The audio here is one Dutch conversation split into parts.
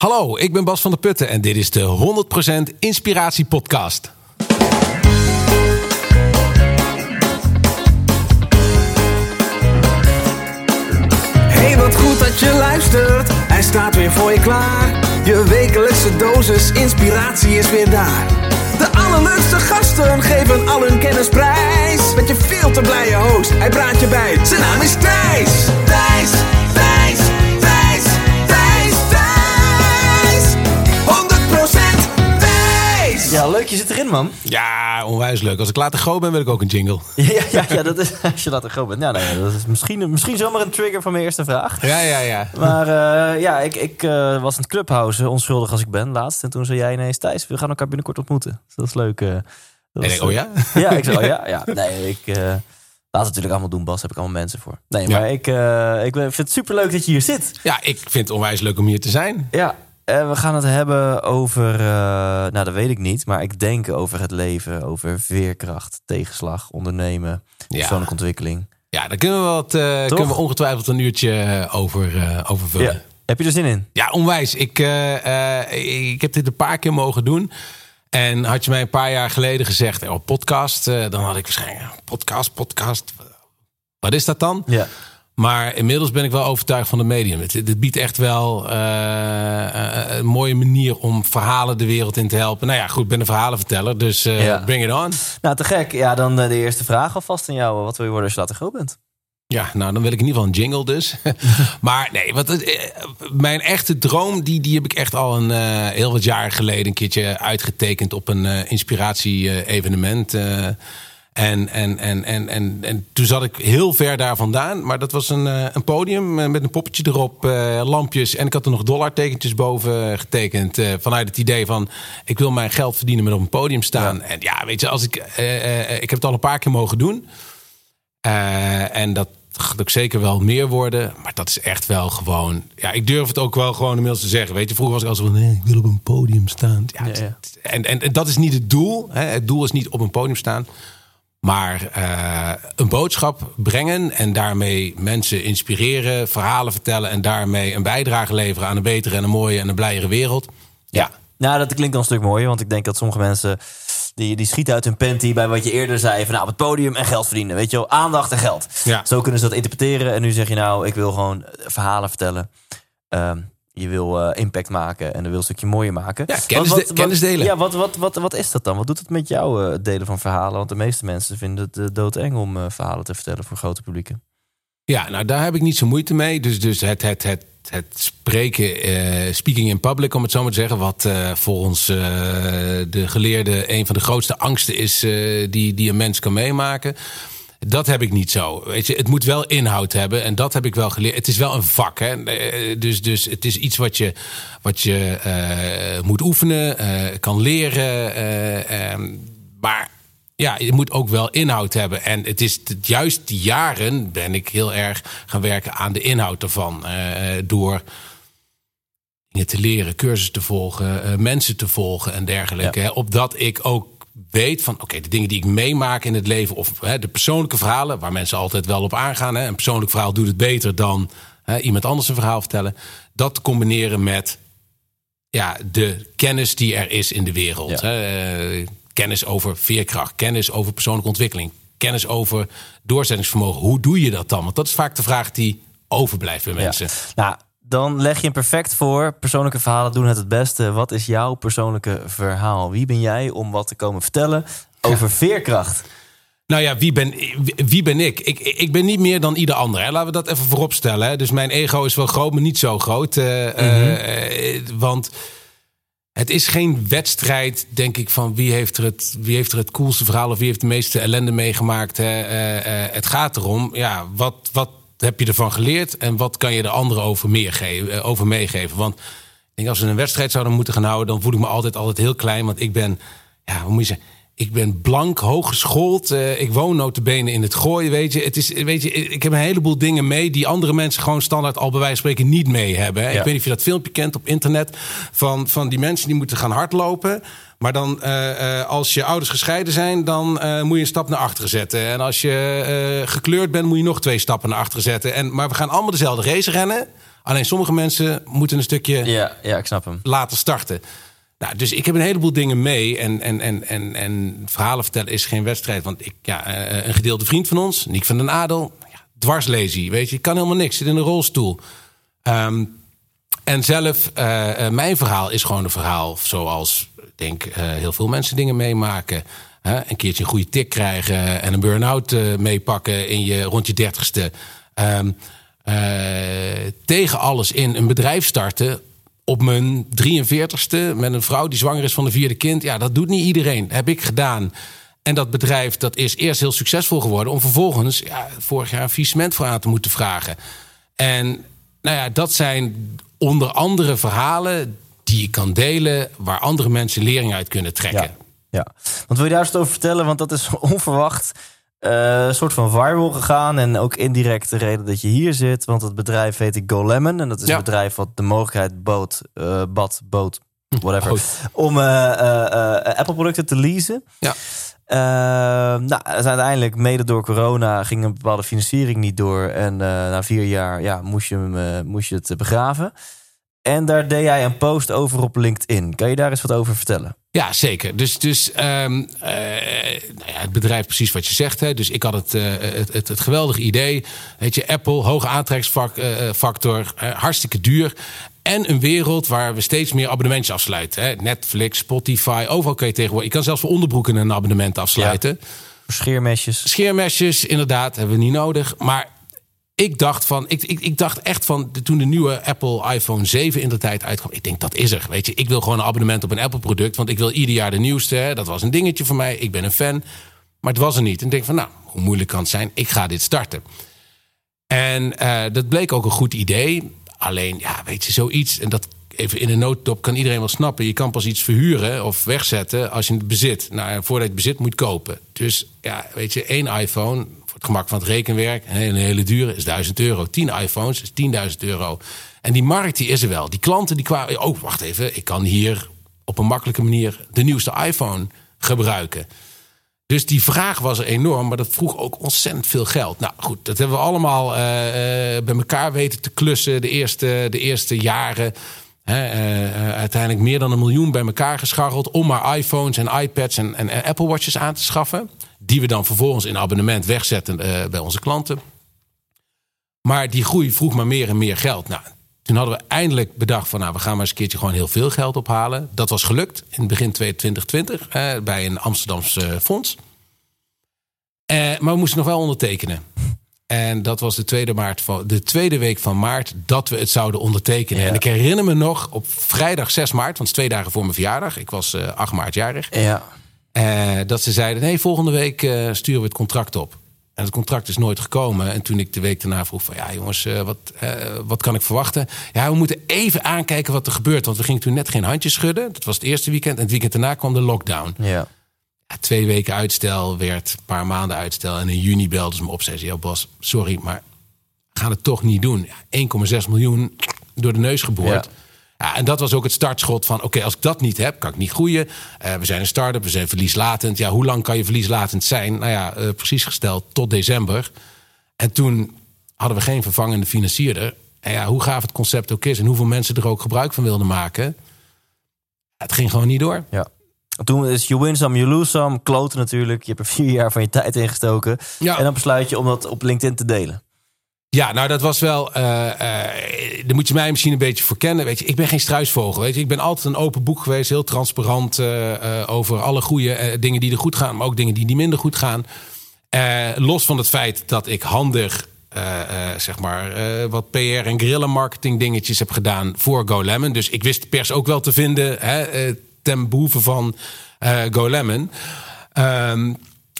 Hallo, ik ben Bas van der Putten en dit is de 100% Inspiratie Podcast. Hey, wat goed dat je luistert. Hij staat weer voor je klaar. Je wekelijkse dosis inspiratie is weer daar. De allerleukste gasten geven al hun kennis prijs. Met je veel te blije host, hij praat je bij. Zijn naam is Thijs. Thijs, Ja, leuk, je zit erin, man. Ja, onwijs leuk. Als ik later groot ben, wil ik ook een jingle. Ja, ja, ja dat is, als je later groot bent. Ja, nee, dat is misschien, misschien zomaar een trigger van mijn eerste vraag. Ja, ja, ja. Maar uh, ja, ik, ik uh, was in het clubhouse, onschuldig als ik ben, laatst. En toen zei jij ineens, Thijs, we gaan elkaar binnenkort ontmoeten. Dus dat is leuk. Uh, dat en ik, oh ja? Ja, ik zei, oh ja, ja. Nee, ik... Laat het natuurlijk allemaal doen, Bas. Heb ik allemaal mensen voor. Nee, maar ja. ik, uh, ik vind het super leuk dat je hier zit. Ja, ik vind het onwijs leuk om hier te zijn. Ja, en we gaan het hebben over, uh, nou dat weet ik niet, maar ik denk over het leven, over veerkracht, tegenslag, ondernemen, persoonlijke ja. ontwikkeling. Ja, daar kunnen we, wat, uh, kunnen we ongetwijfeld een uurtje over, uh, over vullen. Ja. Heb je er zin in? Ja, onwijs. Ik, ik heb dit een paar keer mogen doen. En had je mij een paar jaar geleden gezegd, oh, podcast, dan had ik waarschijnlijk, podcast, podcast. Wat is dat dan? Ja. Maar inmiddels ben ik wel overtuigd van de medium. Het, het biedt echt wel uh, een mooie manier om verhalen de wereld in te helpen. Nou ja, goed, ik ben een verhalenverteller, dus uh, ja. bring it on. Nou, te gek. Ja, dan de eerste vraag alvast aan jou. Wat wil je worden als je later groot bent? Ja, nou dan wil ik in ieder geval een jingle dus. maar nee, wat, mijn echte droom, die, die heb ik echt al een heel wat jaar geleden een keertje uitgetekend op een inspiratie-evenement. En, en, en, en, en, en toen zat ik heel ver daar vandaan. Maar dat was een, een podium met een poppetje erop, uh, lampjes. En ik had er nog dollartekentjes boven getekend. Uh, vanuit het idee van, ik wil mijn geld verdienen met op een podium staan. Ja. En ja, weet je, als ik, uh, ik heb het al een paar keer mogen doen. en dat gaat ook zeker wel meer worden. Maar dat is echt wel gewoon... Ja, ik durf het ook wel gewoon inmiddels te zeggen. Weet je, vroeger was ik al zo van... Nee, ik wil op een podium staan. Ja. En, en, en dat is niet het doel. Hè. Het doel is niet op een podium staan. Maar uh, een boodschap brengen en daarmee mensen inspireren, verhalen vertellen en daarmee een bijdrage leveren aan een betere en een mooie en een blijere wereld. Ja. Nou, dat klinkt dan een stuk mooier, want ik denk dat sommige mensen die, die schieten uit hun panty bij wat je eerder zei van nou, op het podium en geld verdienen. Weet je wel, aandacht en geld. Ja. Zo kunnen ze dat interpreteren. En nu zeg je nou, ik wil gewoon verhalen vertellen. Um, je wil uh, impact maken en dan wil een stukje mooier maken. Ja, kennis, wat, wat, kennis delen. Ja, wat, wat, wat, wat is dat dan? Wat doet het met jou, uh, delen van verhalen? Want de meeste mensen vinden het uh, doodeng om verhalen te vertellen voor grote publieken. Ja, nou daar heb ik niet zo moeite mee. Dus, dus het, het, het, het spreken, speaking in public, om het zo maar te zeggen, wat voor ons de geleerde een van de grootste angsten is die, die een mens kan meemaken. Dat heb ik niet zo. Weet je, het moet wel inhoud hebben. En dat heb ik wel geleerd. Het is wel een vak. Hè? Dus, dus het is iets wat je, wat je uh, moet oefenen, uh, kan leren. Um, maar ja, je moet ook wel inhoud hebben. En het is juist die jaren ben ik heel erg gaan werken aan de inhoud ervan. door dingen te leren, cursussen te volgen, mensen te volgen en dergelijke. Ja. Opdat ik ook weet van oké, de dingen die ik meemaak in het leven of hè, de persoonlijke verhalen waar mensen altijd wel op aangaan. Hè, een persoonlijk verhaal doet het beter dan hè, iemand anders een verhaal vertellen. Dat combineren met ja, de kennis die er is in de wereld. Hè, kennis over veerkracht, kennis over persoonlijke ontwikkeling, kennis over doorzettingsvermogen. Hoe doe je dat dan? Want dat is vaak de vraag die overblijft bij mensen. Ja. Nou, dan leg je hem perfect voor. Persoonlijke verhalen doen het het beste. Wat is jouw persoonlijke verhaal? Wie ben jij om wat te komen vertellen over ja. veerkracht? Nou ja, wie ben, wie ben ik? ik? Ik ben niet meer dan ieder ander. Hè? Laten we dat even voorop stellen. Hè? Dus mijn ego is wel groot, maar niet zo groot. Uh, mm -hmm. uh, want het is geen wedstrijd, denk ik, van wie heeft er het, wie heeft er het coolste verhaal of wie heeft de meeste ellende meegemaakt. Uh, het gaat erom, ja, wat, wat heb je ervan geleerd en wat kan je de anderen over, meer geven, over meegeven? Want ik denk, als we een wedstrijd zouden moeten gaan houden, dan voel ik me altijd, altijd heel klein. Want ik ben, ja, hoe moet je zeggen? Ik ben blank, hooggeschoold. Uh, ik woon notabene in het gooien, weet je. Het is, weet je. Ik heb een heleboel dingen mee... die andere mensen gewoon standaard al bij wijze van spreken niet mee hebben. Ja. Ik weet niet of je dat filmpje kent op internet... van, van die mensen die moeten gaan hardlopen... Maar dan, uh, uh, als je ouders gescheiden zijn, dan uh, moet je een stap naar achteren zetten. En als je gekleurd bent, moet je nog twee stappen naar achteren zetten. En, maar we gaan allemaal dezelfde race rennen. Alleen sommige mensen moeten een stukje Ja, ja, ik snap hem. laten starten. Nou, dus ik heb een heleboel dingen mee. En, en, en, en, en verhalen vertellen is geen wedstrijd. Want ik, ja, eh, een gedeelde vriend van ons, Niek van den Adel, ja, dwarslazy. Weet je, kan helemaal niks. Zit in een rolstoel. Ehm, en zelf, eh, eh, mijn verhaal is gewoon een verhaal zoals ik denk eh, heel veel mensen dingen meemaken. Een keertje een goede tik krijgen en een burn-out eh, meepakken in je, rond je dertigste. Ehm, eh, tegen alles in een bedrijf starten op mijn 43ste met een vrouw die zwanger is van de vierde kind. Ja, dat doet niet iedereen. Heb ik gedaan. En dat bedrijf dat is eerst heel succesvol geworden... om vervolgens ja, vorig jaar een faillissement voor aan te moeten vragen. En nou ja, dat zijn onder andere verhalen die je kan delen... waar andere mensen lering uit kunnen trekken. Ja. ja. Want wil je daar eens over vertellen? Want dat is onverwacht eh, een soort van viral gegaan. En ook indirect de reden dat je hier zit. Want het bedrijf heet Go Lemon. En dat is Ja. een bedrijf wat de mogelijkheid bood, eh bad, bood, whatever. Bood. Om eh, Apple producten te leasen. Ja. Nou, dus uiteindelijk, mede door corona, ging een bepaalde financiering niet door. En na vier jaar ja, moest, je hem, moest je het begraven. En daar deed jij een post over op LinkedIn. Kan je daar eens wat over vertellen? Ja, zeker. Dus, dus ehm, eh, nou ja, het bedrijf, precies wat je zegt. Hè. Dus ik had het, eh, het, het, het geweldige idee. Weet je, Apple, hoge aantrekkingsfactor, eh, hartstikke duur. En een wereld waar we steeds meer abonnementjes afsluiten. Hè. Netflix, Spotify, overal kan je tegenwoordig. Je kan zelfs voor onderbroeken een abonnement afsluiten. Scheermesjes. Scheermesjes, inderdaad, hebben we niet nodig. Maar ik dacht van, ik, ik, ik dacht echt van, toen de nieuwe Apple iPhone 7 in de tijd uitkwam, ik denk dat is er. Weet je, ik wil gewoon een abonnement op een Apple product, want ik wil ieder jaar de nieuwste. Dat was een dingetje voor mij. Ik ben een fan, maar het was er niet. En ik denk van, nou, hoe moeilijk kan het zijn? Ik ga dit starten. En eh, dat bleek ook een goed idee. Alleen, ja, weet je, zoiets. En dat even in een notendop kan iedereen wel snappen. Je kan pas iets verhuren of wegzetten als je het bezit. Nou, voordat je het bezit moet kopen. Dus ja, weet je, één iPhone voor het gemak van het rekenwerk, een hele, dure, is 1000 euro. 10 iPhones is 10.000 euro. En die markt die is er wel. Die klanten die kwamen. Oh, wacht even. Ik kan hier op een makkelijke manier de nieuwste iPhone gebruiken. Dus die vraag was er enorm, maar dat vroeg ook ontzettend veel geld. Nou goed, dat hebben we allemaal eh, eh, bij elkaar weten te klussen de eerste, de eerste jaren. Eh, uiteindelijk meer dan een miljoen bij elkaar gescharreld om maar iPhones en iPads en, en Apple Watches aan te schaffen. Die we dan vervolgens in abonnement wegzetten eh, bij onze klanten. Maar die groei vroeg maar meer en meer geld. Nou, toen hadden we eindelijk bedacht van nou, we gaan maar eens een keertje gewoon heel veel geld ophalen. Dat was gelukt in het begin 2020 eh, bij een Amsterdamse eh, fonds. Eh, maar we moesten nog wel ondertekenen. En dat was de tweede, maart van, de tweede week van maart dat we het zouden ondertekenen. Ja. En ik herinner me nog op vrijdag 6 maart, want het is twee dagen voor mijn verjaardag. Ik was eh 8 maart jarig. Ja. Eh, dat ze zeiden: nee, volgende week eh, sturen we het contract op. En het contract is nooit gekomen. En toen ik de week daarna vroeg: van ja, jongens, eh, wat, wat kan ik verwachten? Ja, we moeten even aankijken wat er gebeurt. Want we gingen toen net geen handjes schudden. Dat was het eerste weekend. En het weekend daarna kwam de lockdown. Ja. Ja, twee weken uitstel werd een paar maanden uitstel. En in juni belden ze me op. Zeiden ze: ja, Bas, sorry, maar gaan het toch niet doen. Ja, 1,6 miljoen door de neus geboord. Ja. Ja, en dat was ook het startschot van: oké, als ik dat niet heb, kan ik niet groeien. Eh, we zijn een start-up, we zijn verlieslatend. Ja, hoe lang kan je verlieslatend zijn? Nou ja, eh, precies gesteld tot december. En toen hadden we geen vervangende financierder. En ja, hoe gaaf het concept ook is en hoeveel mensen er ook gebruik van wilden maken. Het ging gewoon niet door. ja. Toen is you win some, you lose some. Kloten natuurlijk. Je hebt er vier jaar van je tijd ingestoken. Ja. En dan besluit je om dat op LinkedIn te delen. Ja, nou dat was wel. daar moet je mij misschien een beetje voor kennen. Weet je, ik ben geen struisvogel. Weet je, ik ben altijd een open boek geweest, heel transparant eh, over alle goede dingen die er goed gaan, maar ook dingen die, die minder goed gaan. Los van het feit dat ik handig. zeg maar wat PR en grillen marketing dingetjes heb gedaan voor GoLemon. Dus ik wist de pers ook wel te vinden hè, ten behoeve van GoLemon. Ehm,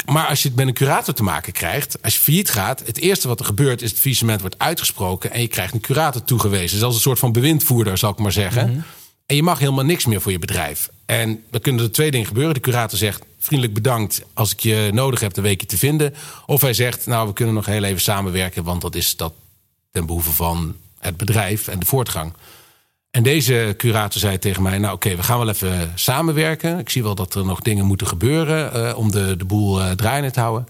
maar als je het met een curator te maken krijgt, als je failliet gaat, het eerste wat er gebeurt is het faillissement wordt uitgesproken en je krijgt een curator toegewezen. Dus als een soort van bewindvoerder, zal ik maar zeggen. En je mag helemaal niks meer voor je bedrijf. En dan kunnen er twee dingen gebeuren. De curator zegt vriendelijk bedankt als ik je nodig heb, dan weet ik je te vinden. Of hij zegt, nou we kunnen nog heel even samenwerken, want dat is dat ten behoeve van het bedrijf en de voortgang. En deze curator zei tegen mij: Nou, oké, we gaan wel even samenwerken. Ik zie wel dat er nog dingen moeten gebeuren eh, om de, de boel eh, draaiende te houden.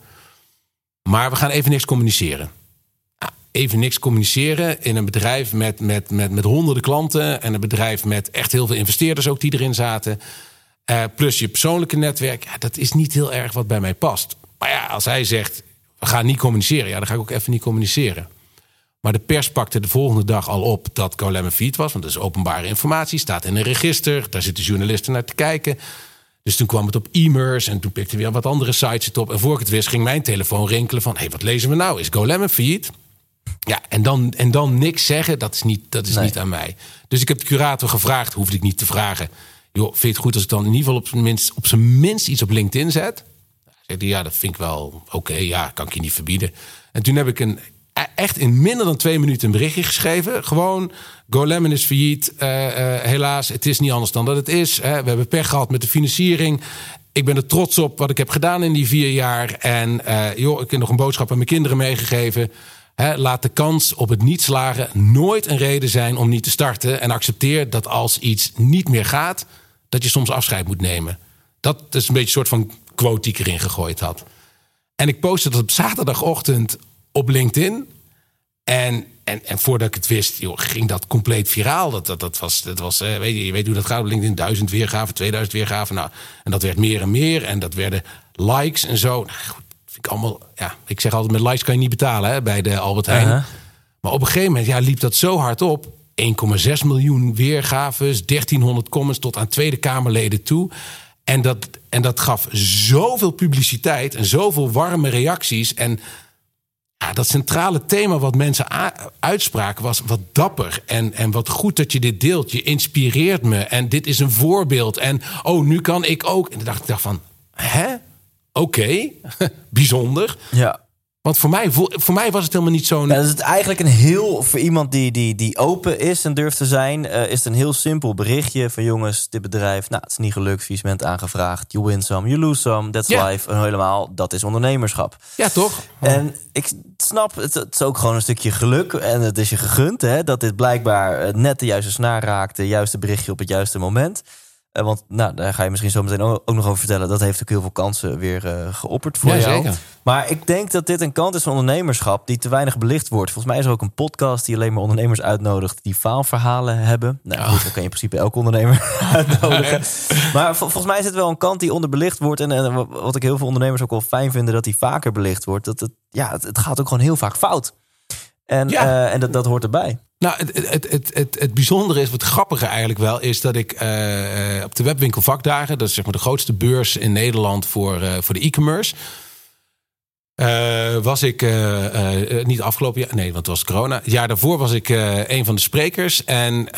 Maar we gaan even niks communiceren. Even niks communiceren in een bedrijf met, met, met, met honderden klanten. En een bedrijf met echt heel veel investeerders ook die erin zaten. Uh, plus je persoonlijke netwerk. Ja, dat is niet heel erg wat bij mij past. Maar ja, als hij zegt, we gaan niet communiceren. Ja, dan ga ik ook even niet communiceren. Maar de pers pakte de volgende dag al op dat Golem Feed was. Want dat is openbare informatie, staat in een register. Daar zitten journalisten naar te kijken. Dus toen kwam het op e-mails en toen pikte weer wat andere sites het op. En voor ik het wist ging mijn telefoon rinkelen van... hé, hey, wat lezen we nou? Is Golem Feed? Ja, en dan, en dan niks zeggen, dat is, niet, dat is niet aan mij. Dus ik heb de curator gevraagd, hoefde ik niet te vragen... joh, vind je het goed als ik dan in ieder geval op zijn minst, op zijn minst iets op LinkedIn zet? Zei hij, ja, dat vind ik wel oké, ja, kan ik je niet verbieden. En toen heb ik een echt in minder dan twee minuten een berichtje geschreven. Gewoon, GoLemon is failliet. Uh, uh, helaas, het is niet anders dan dat het is. Hè. We hebben pech gehad met de financiering. Ik ben er trots op wat ik heb gedaan in die vier jaar. En uh, joh, ik heb nog een boodschap aan mijn kinderen meegegeven. Laat de kans op het niet slagen nooit een reden zijn om niet te starten. En accepteer dat als iets niet meer gaat, dat je soms afscheid moet nemen. Dat is een beetje een soort van quote die ik erin gegooid had. En ik postte dat op zaterdagochtend op LinkedIn. En, en, en voordat ik het wist, joh, ging dat compleet viraal. Dat, dat, dat was, dat was uh, weet je, je weet hoe dat gaat LinkedIn. Duizend weergaven, 2000 weergaven. Nou, en dat werd meer en meer. En dat werden likes en zo. Nou, goed, vind ik allemaal, ja, ik zeg altijd, met likes kan je niet betalen hè, bij de Albert Heijn. Uh -huh. Maar op een gegeven moment ja, liep dat zo hard op. 1,6 miljoen weergaves, 1300 comments tot aan Tweede Kamerleden toe. En dat, en dat gaf zoveel publiciteit en zoveel warme reacties. En ja, dat centrale thema wat mensen uitspraken was wat dapper. En, en wat goed dat je dit deelt. Je inspireert me. En dit is een voorbeeld. En oh, nu kan ik ook. En dan dacht ik dacht van, hè? Oké, bijzonder. Ja. Want voor mij, voor mij was het helemaal niet zo'n. Ja, dat is het eigenlijk een heel. Voor iemand die, die, die open is en durft te zijn, uh, is het een heel simpel berichtje van jongens, dit bedrijf, nou, het is niet gelukt, faillissement aangevraagd. You win some, you lose some. That's Ja. life. En helemaal, dat is ondernemerschap. Ja, toch? En ik snap, het, het is ook gewoon een stukje geluk. En het is je gegund, hè, dat dit blijkbaar eh, net de juiste snaar raakt. De juiste berichtje op het juiste moment. Eh, want nou, daar ga je misschien zo meteen ook nog over vertellen. Dat heeft ook heel veel kansen weer eh, geopperd voor Ja, jou. zeker. Maar ik denk dat dit een kant is van ondernemerschap die te weinig belicht wordt. Volgens mij is er ook een podcast die alleen maar ondernemers uitnodigt die faalverhalen hebben. Nou, goed, dan kan je in principe elke ondernemer uitnodigen. Maar vol- volgens mij is het wel een kant die onderbelicht wordt. En, en wat ik heel veel ondernemers ook wel fijn vinden, dat die vaker belicht wordt. Dat het, ja, het, het gaat ook gewoon heel vaak fout. En, Ja. eh, en dat, dat hoort erbij. Nou, het, het, het, het, bijzondere is, wat grappige eigenlijk wel, is dat ik eh, eh, op de webwinkel vakdagen, dat is zeg maar de grootste beurs in Nederland voor, eh, voor de e-commerce. was ik niet afgelopen jaar, nee, want het was corona. Jaar daarvoor was ik een van de sprekers. En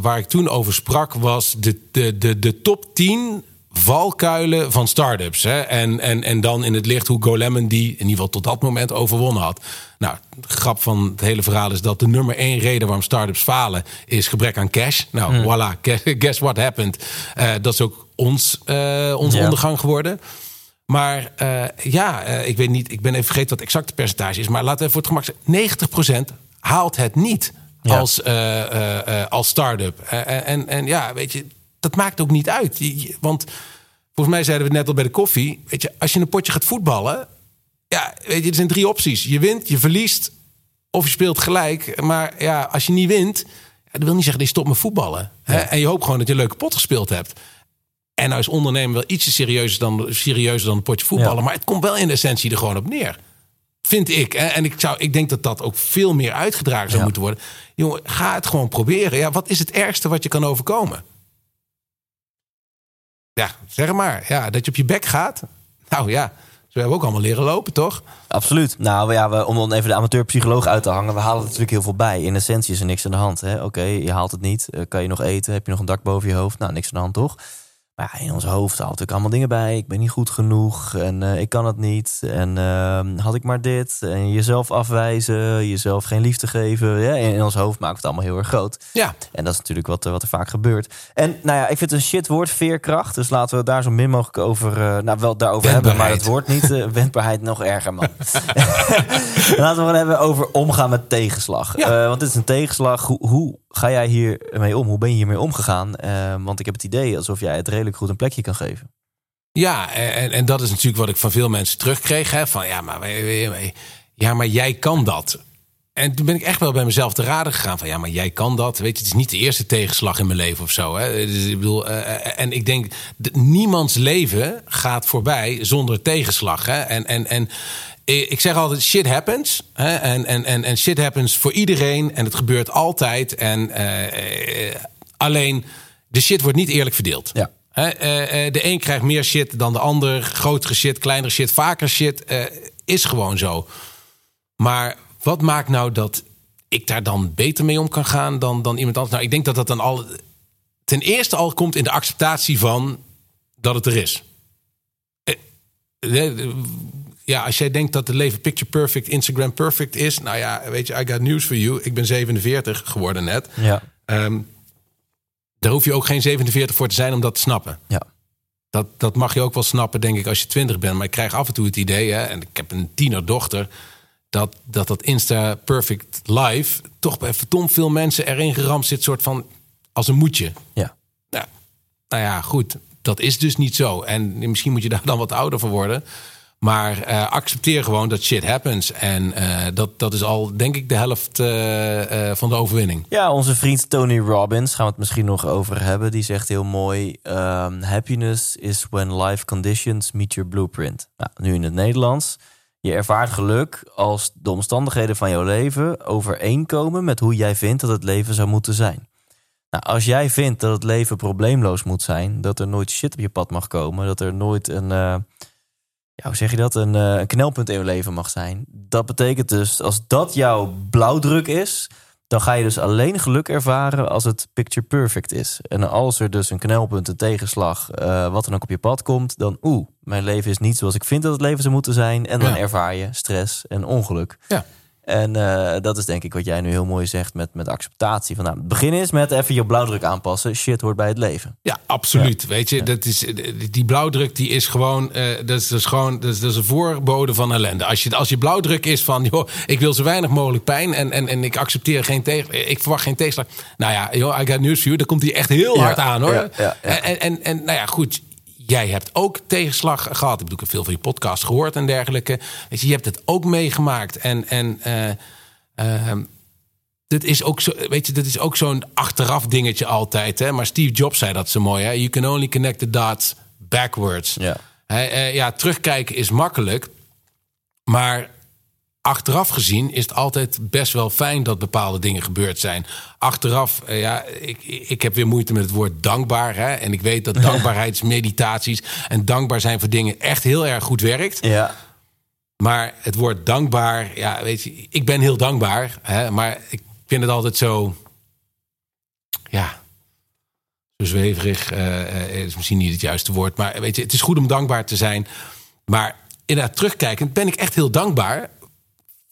waar ik toen over sprak, was de, de, de, de top 10 valkuilen van startups. Hè? En, en, en dan in het licht hoe GoLemon die in ieder geval tot dat moment overwonnen had. Nou, grap van het hele verhaal is dat de nummer één reden waarom startups falen is gebrek aan cash. Nou, voilà, guess what happened. Eh, dat is ook ons, eh, Ja. ondergang geworden. Maar eh, ja, ik weet niet, ik ben even vergeten wat het exacte percentage is. Maar laten we voor het gemak zeggen, 90% haalt het niet Ja. als, als start-up. En, en ja, weet je, dat maakt ook niet uit. Je- Want volgens mij zeiden we het net al bij de koffie. Weet je, als je een potje gaat voetballen, ja, weet je, er zijn drie opties. Je wint, je verliest of je speelt gelijk. Maar ja, als je niet wint, dat wil niet zeggen dat je stopt met voetballen. Hè? En je hoopt gewoon dat je een leuke pot gespeeld hebt. En nou is ondernemen wel ietsje serieuzer dan, serieuzer dan een potje voetballen. Ja. Maar het komt wel in de essentie er gewoon op neer. Vind ik. Hè? En ik, zou, ik denk dat dat ook veel meer uitgedragen zou Ja. moeten worden. Jongen, ga het gewoon proberen. Ja, wat is het ergste wat je kan overkomen? Ja, zeg maar. Ja, dat je op je bek gaat. Nou ja, hebben we ook allemaal leren lopen, toch? Absoluut. Nou ja, we, om dan even de amateurpsycholoog uit te hangen. We halen er natuurlijk heel veel bij. In essentie is er niks aan de hand. Oké, je haalt het niet. Eh, kan je nog eten? Heb je nog een dak boven je hoofd? Nou, niks aan de hand toch? Maar ja, in ons hoofd haalt natuurlijk allemaal dingen bij. Ik ben niet goed genoeg en eh, ik kan het niet. En eh, had ik maar dit. En jezelf afwijzen, jezelf geen liefde geven. Ja, in, in ons hoofd maakt het allemaal heel erg groot. Ja, En dat is natuurlijk wat, er- wat er vaak gebeurt. En nou ja, ik vind het een shit woord, veerkracht. Dus laten we het daar zo min mogelijk over, eh, nou wel daarover hebben, maar het woord niet. eh, wendbaarheid nog erger, man. laten we het hebben over omgaan met tegenslag. Ja. Eh, want dit is een tegenslag. Hoe, hoe ga jij hiermee om? Hoe ben je hiermee omgegaan? Eh, want ik heb het idee alsof jij het redelijk goed een plekje kan geven. Ja, en, en dat is natuurlijk wat ik van veel mensen terugkreeg. Hè, van ja maar, ja, maar jij kan dat. en toen ben ik echt wel bij mezelf te raden gegaan van ja, maar jij kan dat. Weet je, het is niet de eerste tegenslag in mijn leven of zo. Hè? Dus ik bedoel, uh, en ik denk, niemands leven gaat voorbij zonder tegenslag. Hè? En, en, en ik zeg altijd, shit happens. Hè? En, en, en, en shit happens voor iedereen. En het gebeurt altijd. En uh, alleen, de shit wordt niet eerlijk verdeeld. Ja. de een krijgt meer shit dan de ander. Grotere shit, kleinere shit, vaker shit. is gewoon zo. Maar wat maakt nou dat ik daar dan beter mee om kan gaan dan, dan iemand anders? Nou, ik denk dat dat dan al ten eerste al komt in de acceptatie van dat het er is. Ja, als jij denkt dat het leven picture perfect, Instagram perfect is, nou ja, weet je, I got news for you. Ik ben 47 geworden net. Ja. Um, daar hoef je ook geen 47 voor te zijn om dat te snappen. Ja. Dat, dat mag je ook wel snappen, denk ik, als je 20 bent. Maar ik krijg af en toe het idee, hè, en ik heb een tienerdochter dat dat, dat Insta Perfect Live toch bij vertom veel mensen erin geramd zit, soort van als een moedje. Ja. Nou, nou ja, goed. Dat is dus niet zo. En misschien moet je daar dan wat ouder voor worden. Maar uh, accepteer gewoon dat shit happens. En uh, dat, dat is al, denk ik, de helft uh, van de overwinning. Ja, onze vriend Tony Robbins, gaan we het misschien nog over hebben. Die zegt heel mooi: um, Happiness is when life conditions meet your blueprint. Nou, nu in het Nederlands. Je ervaart geluk als de omstandigheden van jouw leven overeenkomen met hoe jij vindt dat het leven zou moeten zijn. Nou, als jij vindt dat het leven probleemloos moet zijn, dat er nooit shit op je pad mag komen, dat er nooit een, ja, hoe zeg je dat, een, uh, een knelpunt in je leven mag zijn, dat betekent dus als dat jouw blauwdruk is, dan ga je dus alleen geluk ervaren als het picture perfect is. En als er dus een knelpunt, een tegenslag, uh, wat dan ook op je pad komt, dan oeh, mijn leven is niet zoals ik vind dat het leven zou moeten zijn. En dan ervaar je stress en ongeluk. Ja. En uh, dat is denk ik wat jij nu heel mooi zegt met, met acceptatie. Van, nou, het begin is met even je blauwdruk aanpassen. Shit hoort bij het leven. Ja, absoluut. Weet je, dat is, die blauwdruk die is gewoon, uh, dat is, dat is gewoon dat is, dat is een voorbode van ellende. Als je, als je blauwdruk is van, joh, ik wil zo weinig mogelijk pijn en, en, en ik accepteer geen tegen, ik verwacht geen tegenslag. Nou ja, joh, I got news for you. Dan komt hij echt heel hard aan hoor. Ja, en, en, en nou ja, goed jij hebt ook tegenslag gehad. Ik bedoel, ik heb veel van je podcast gehoord en dergelijke. Weet je, je hebt het ook meegemaakt. En, en uh, dit is ook zo, weet je, dit is ook zo'n achteraf dingetje altijd. Hè? Maar Steve Jobs zei dat zo mooi. Hè? You can only connect the dots backwards. Ja. Uh, ja, terugkijken is makkelijk. Maar achteraf gezien is het altijd best wel fijn dat bepaalde dingen gebeurd zijn. Achteraf, uh, ja, ik, ik heb weer moeite met het woord dankbaar. Hè? En ik weet dat dankbaarheidsmeditaties en dankbaar zijn voor dingen echt heel erg goed werkt. Ja. Maar het woord dankbaar, ja, weet je, ik ben heel dankbaar. Hè? Maar ik vind het altijd zo, ja, zo zweverig. Uh, is misschien niet het juiste woord. Maar weet je, het is goed om dankbaar te zijn. Maar inderdaad, terugkijkend ben ik echt heel dankbaar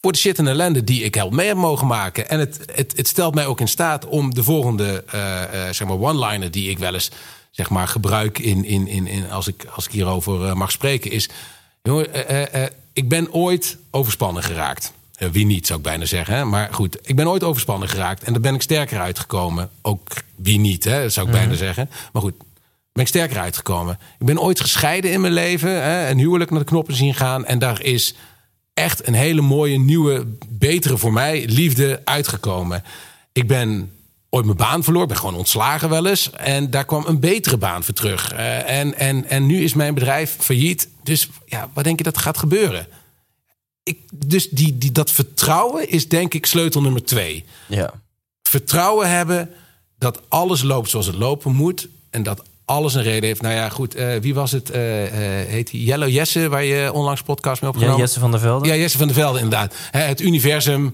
voor de shit en ellende die ik help mee heb mogen maken. En het, het, het stelt mij ook in staat om de volgende uh, uh, zeg maar one-liner die ik wel eens zeg maar gebruik in, in, in, in als, ik, als ik hierover uh, mag spreken, is. Jongen, ik ben ooit overspannen geraakt. wie niet, zou ik bijna zeggen. Hè? Maar goed, ik ben ooit overspannen geraakt. En daar ben ik sterker uitgekomen. Ook wie niet, hè? zou ik bijna zeggen. Maar goed, ben ik sterker uitgekomen. Ik ben ooit gescheiden in mijn leven. Hè? Een huwelijk naar de knoppen zien gaan. En daar is echt een hele mooie, nieuwe, betere voor mij liefde uitgekomen. Ik ben ooit mijn baan verloren. Ben gewoon ontslagen wel eens. En daar kwam een betere baan voor terug. Uh, en, en, en nu is mijn bedrijf failliet. Dus ja, wat denk je dat gaat gebeuren? Ik, dus die, die, dat vertrouwen is denk ik sleutel nummer twee. Ja. Vertrouwen hebben dat alles loopt zoals het lopen moet. En dat alles een reden heeft. Nou ja, goed. Uh, wie was het? Uh, heet hij Yellow Jesse, waar je onlangs podcast mee opgenomen? Ja, Jesse van der Velde. Ja, Jesse van der Velde, inderdaad. het universum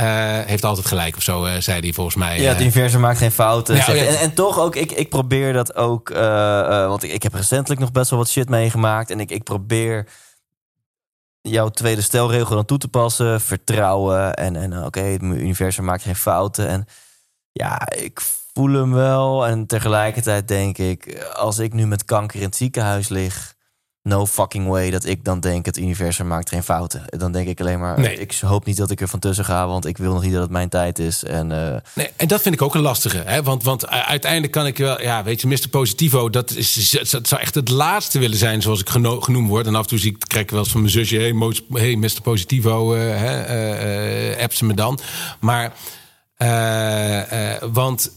uh, heeft altijd gelijk of zo, uh, zei hij volgens mij. Ja, het universum maakt geen fouten. Ja, oh ja. En, en, toch ook, ik, ik probeer dat ook, uh, want ik, ik heb recentelijk nog best wel wat shit meegemaakt. En ik, ik probeer jouw tweede stelregel dan toe te passen. Vertrouwen en, en oké, okay, het universum maakt geen fouten. En ja, ik voel hem wel. En tegelijkertijd denk ik, als ik nu met kanker in het ziekenhuis lig no fucking way dat ik dan denk het universum maakt geen fouten. Dan denk ik alleen maar, Nee. ik hoop niet dat ik er van tussen ga, want ik wil nog niet dat het mijn tijd is. En eh, Nee, en dat vind ik ook een lastige. Hè? Want, want uiteindelijk kan ik wel, ja, weet je, Mr. Positivo, dat, is, dat zou echt het laatste willen zijn zoals ik geno- genoemd word. En af en toe zie ik, krijg ik wel eens van mijn zusje, hey, Mo- hey Mr. Positivo, hè, eh, eh, app ze me dan. Maar, want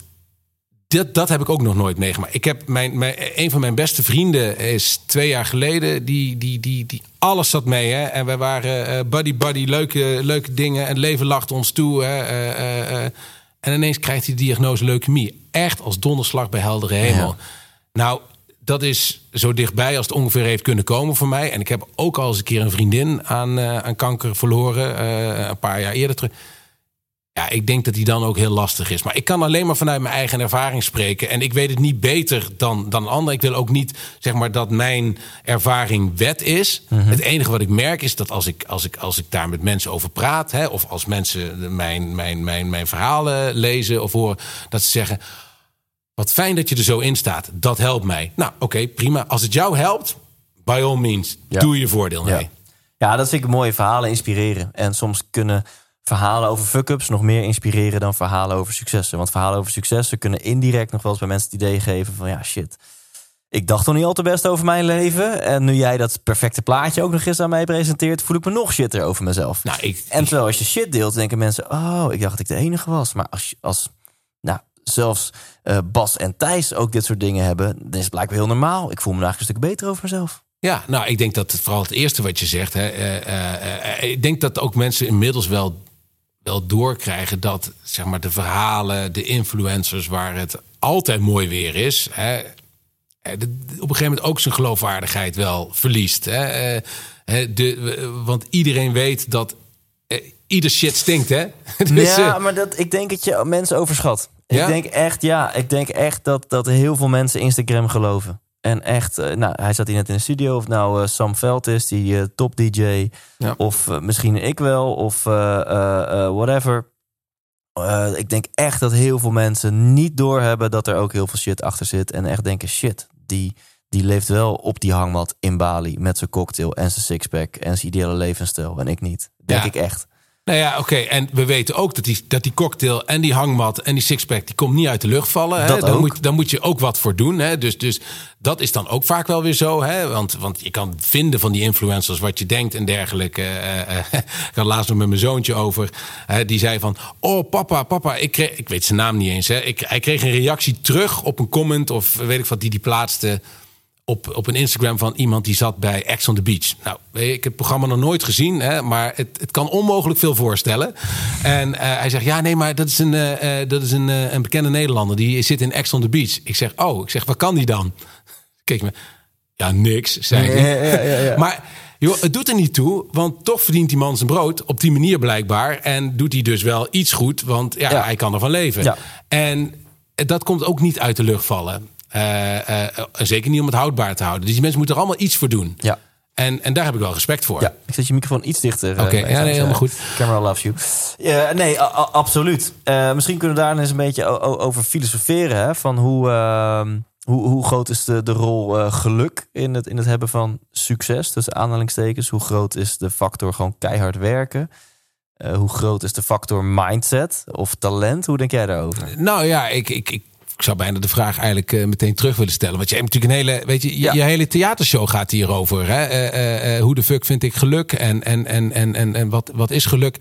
dat, dat heb ik ook nog nooit meegemaakt. Ik heb mijn, mijn, een van mijn beste vrienden is twee jaar geleden. Die, die, die, die alles zat mee. Hè? En wij waren eh, buddy buddy, leuke, leuke dingen. En het leven lacht ons toe. Hè? Eh, eh. En ineens krijgt hij de diagnose leukemie. Echt als donderslag bij heldere hemel. Ja. Nou, dat is zo dichtbij als het ongeveer heeft kunnen komen voor mij. En ik heb ook al eens een keer een vriendin aan, aan kanker verloren. een paar jaar eerder terug. Ja, ik denk dat die dan ook heel lastig is. Maar ik kan alleen maar vanuit mijn eigen ervaring spreken. En ik weet het niet beter dan, dan ander. Ik wil ook niet zeg maar, dat mijn ervaring wet is. Het enige wat ik merk is dat als ik, als ik, als ik daar met mensen over praat... Hè, of als mensen mijn, mijn, mijn, mijn verhalen lezen of horen... dat ze zeggen, wat fijn dat je er zo in staat. Dat helpt mij. Nou, oké, prima. Als het jou helpt, by all means, Ja. doe je voordeel mee. Ja. ja, dat vind ik mooie verhalen inspireren. En soms kunnen verhalen over fuck-ups nog meer inspireren dan verhalen over successen. Want verhalen over successen kunnen indirect nog wel eens bij mensen het idee geven van ja, shit. Ik dacht toch niet al te best over mijn leven. En nu jij dat perfecte plaatje ook nog eens aan mij presenteert, voel ik me nog shitter over mezelf. Nou, ik, En terwijl als je shit deelt, denken mensen: Oh, ik dacht dat ik de enige was. Maar als, als nou, zelfs eh, Bas en Thijs ook dit soort dingen hebben, dan is het blijkbaar heel normaal. Ik voel me eigenlijk een stuk beter over mezelf. Ja, nou, ik denk dat het vooral het eerste wat je zegt. Hè, eh, eh, ik denk dat ook mensen inmiddels wel, wel doorkrijgen dat zeg maar, de verhalen, de influencers, waar het altijd mooi weer is. Hè, eh, op een gegeven moment ook zijn geloofwaardigheid wel verliest. Hè, eh, de, eh, want iedereen weet dat ieder shit stinkt, hè? Dus, ja, maar dat, ik denk dat je mensen overschat. Ja? Ik denk echt, ja, ik denk echt dat, dat heel veel mensen Instagram geloven. En echt, eh, nou, hij zat hier net in de studio. Of nou eh, Sam Veld is, die eh, top DJ. Ja. Of misschien ik wel, of whatever. Ik denk echt dat heel veel mensen niet doorhebben dat er ook heel veel shit achter zit. En echt denken, shit, die, die leeft wel op die hangmat in Bali met zijn cocktail en zijn sixpack en zijn ideale levensstijl. En ik niet. Denk Ja. ik echt. Nou ja, oké. En we weten ook dat die, dat die cocktail en die hangmat en die sixpack... die komt niet uit de lucht vallen. Hè? Daar, ook. moet, daar moet je ook wat voor doen. Hè? Dus, dus dat is dan ook vaak wel weer zo. Hè? Want, want je kan vinden van die influencers wat je denkt en dergelijke. Eh, ik had laatst nog met mijn zoontje over. Hè? Die zei van, oh papa, papa. Ik, kreeg, ik weet zijn naam niet eens. Hè? Ik, hij kreeg een reactie terug op een comment... of weet ik wat, die die plaatste op, op een Instagram van iemand die zat bij Ex on the Beach. Nou, ik heb het programma nog nooit gezien, hè, maar het, het kan onmogelijk veel voorstellen. En eh, hij zegt, ja, nee, maar dat is, een, eh, eh, dat is een, een bekende Nederlander. Die zit in Ex on the Beach. Ik zeg, oh, ik zeg, wat kan die dan? Kijk me, ja, niks, zei hij. Maar joh, het doet er niet toe, want toch verdient die man zijn brood op die manier blijkbaar. En doet hij dus wel iets goed, want ja, Ja. hij kan ervan leven. Ja. En dat komt ook niet uit de lucht vallen. Eh, zeker niet om het houdbaar te houden. Dus die mensen moeten er allemaal iets voor doen. Ja. En, en daar heb ik wel respect voor. Ja, ik zet je microfoon iets dichter. eh, Oké, ja, nee, helemaal zeggen. Camera loves you. Nee, absoluut. Misschien kunnen we daar eens een beetje over filosoferen. Hè? Van hoe, ehm, hoe, hoe groot is de, de rol geluk in het, in het hebben van succes? Tussen aanhalingstekens. Hoe groot is de factor gewoon keihard werken? Hoe groot is de factor mindset of talent? Hoe denk jij daarover? Nou ja, ik, ik, ik, ik zou bijna de vraag eigenlijk eh, meteen terug willen stellen. Want je hebt natuurlijk een hele, weet je, je, Ja. je hele theatershow gaat hierover. Hè? Eh, eh, hoe de fuck vind ik geluk en, en, en, en, en, en wat, wat is geluk?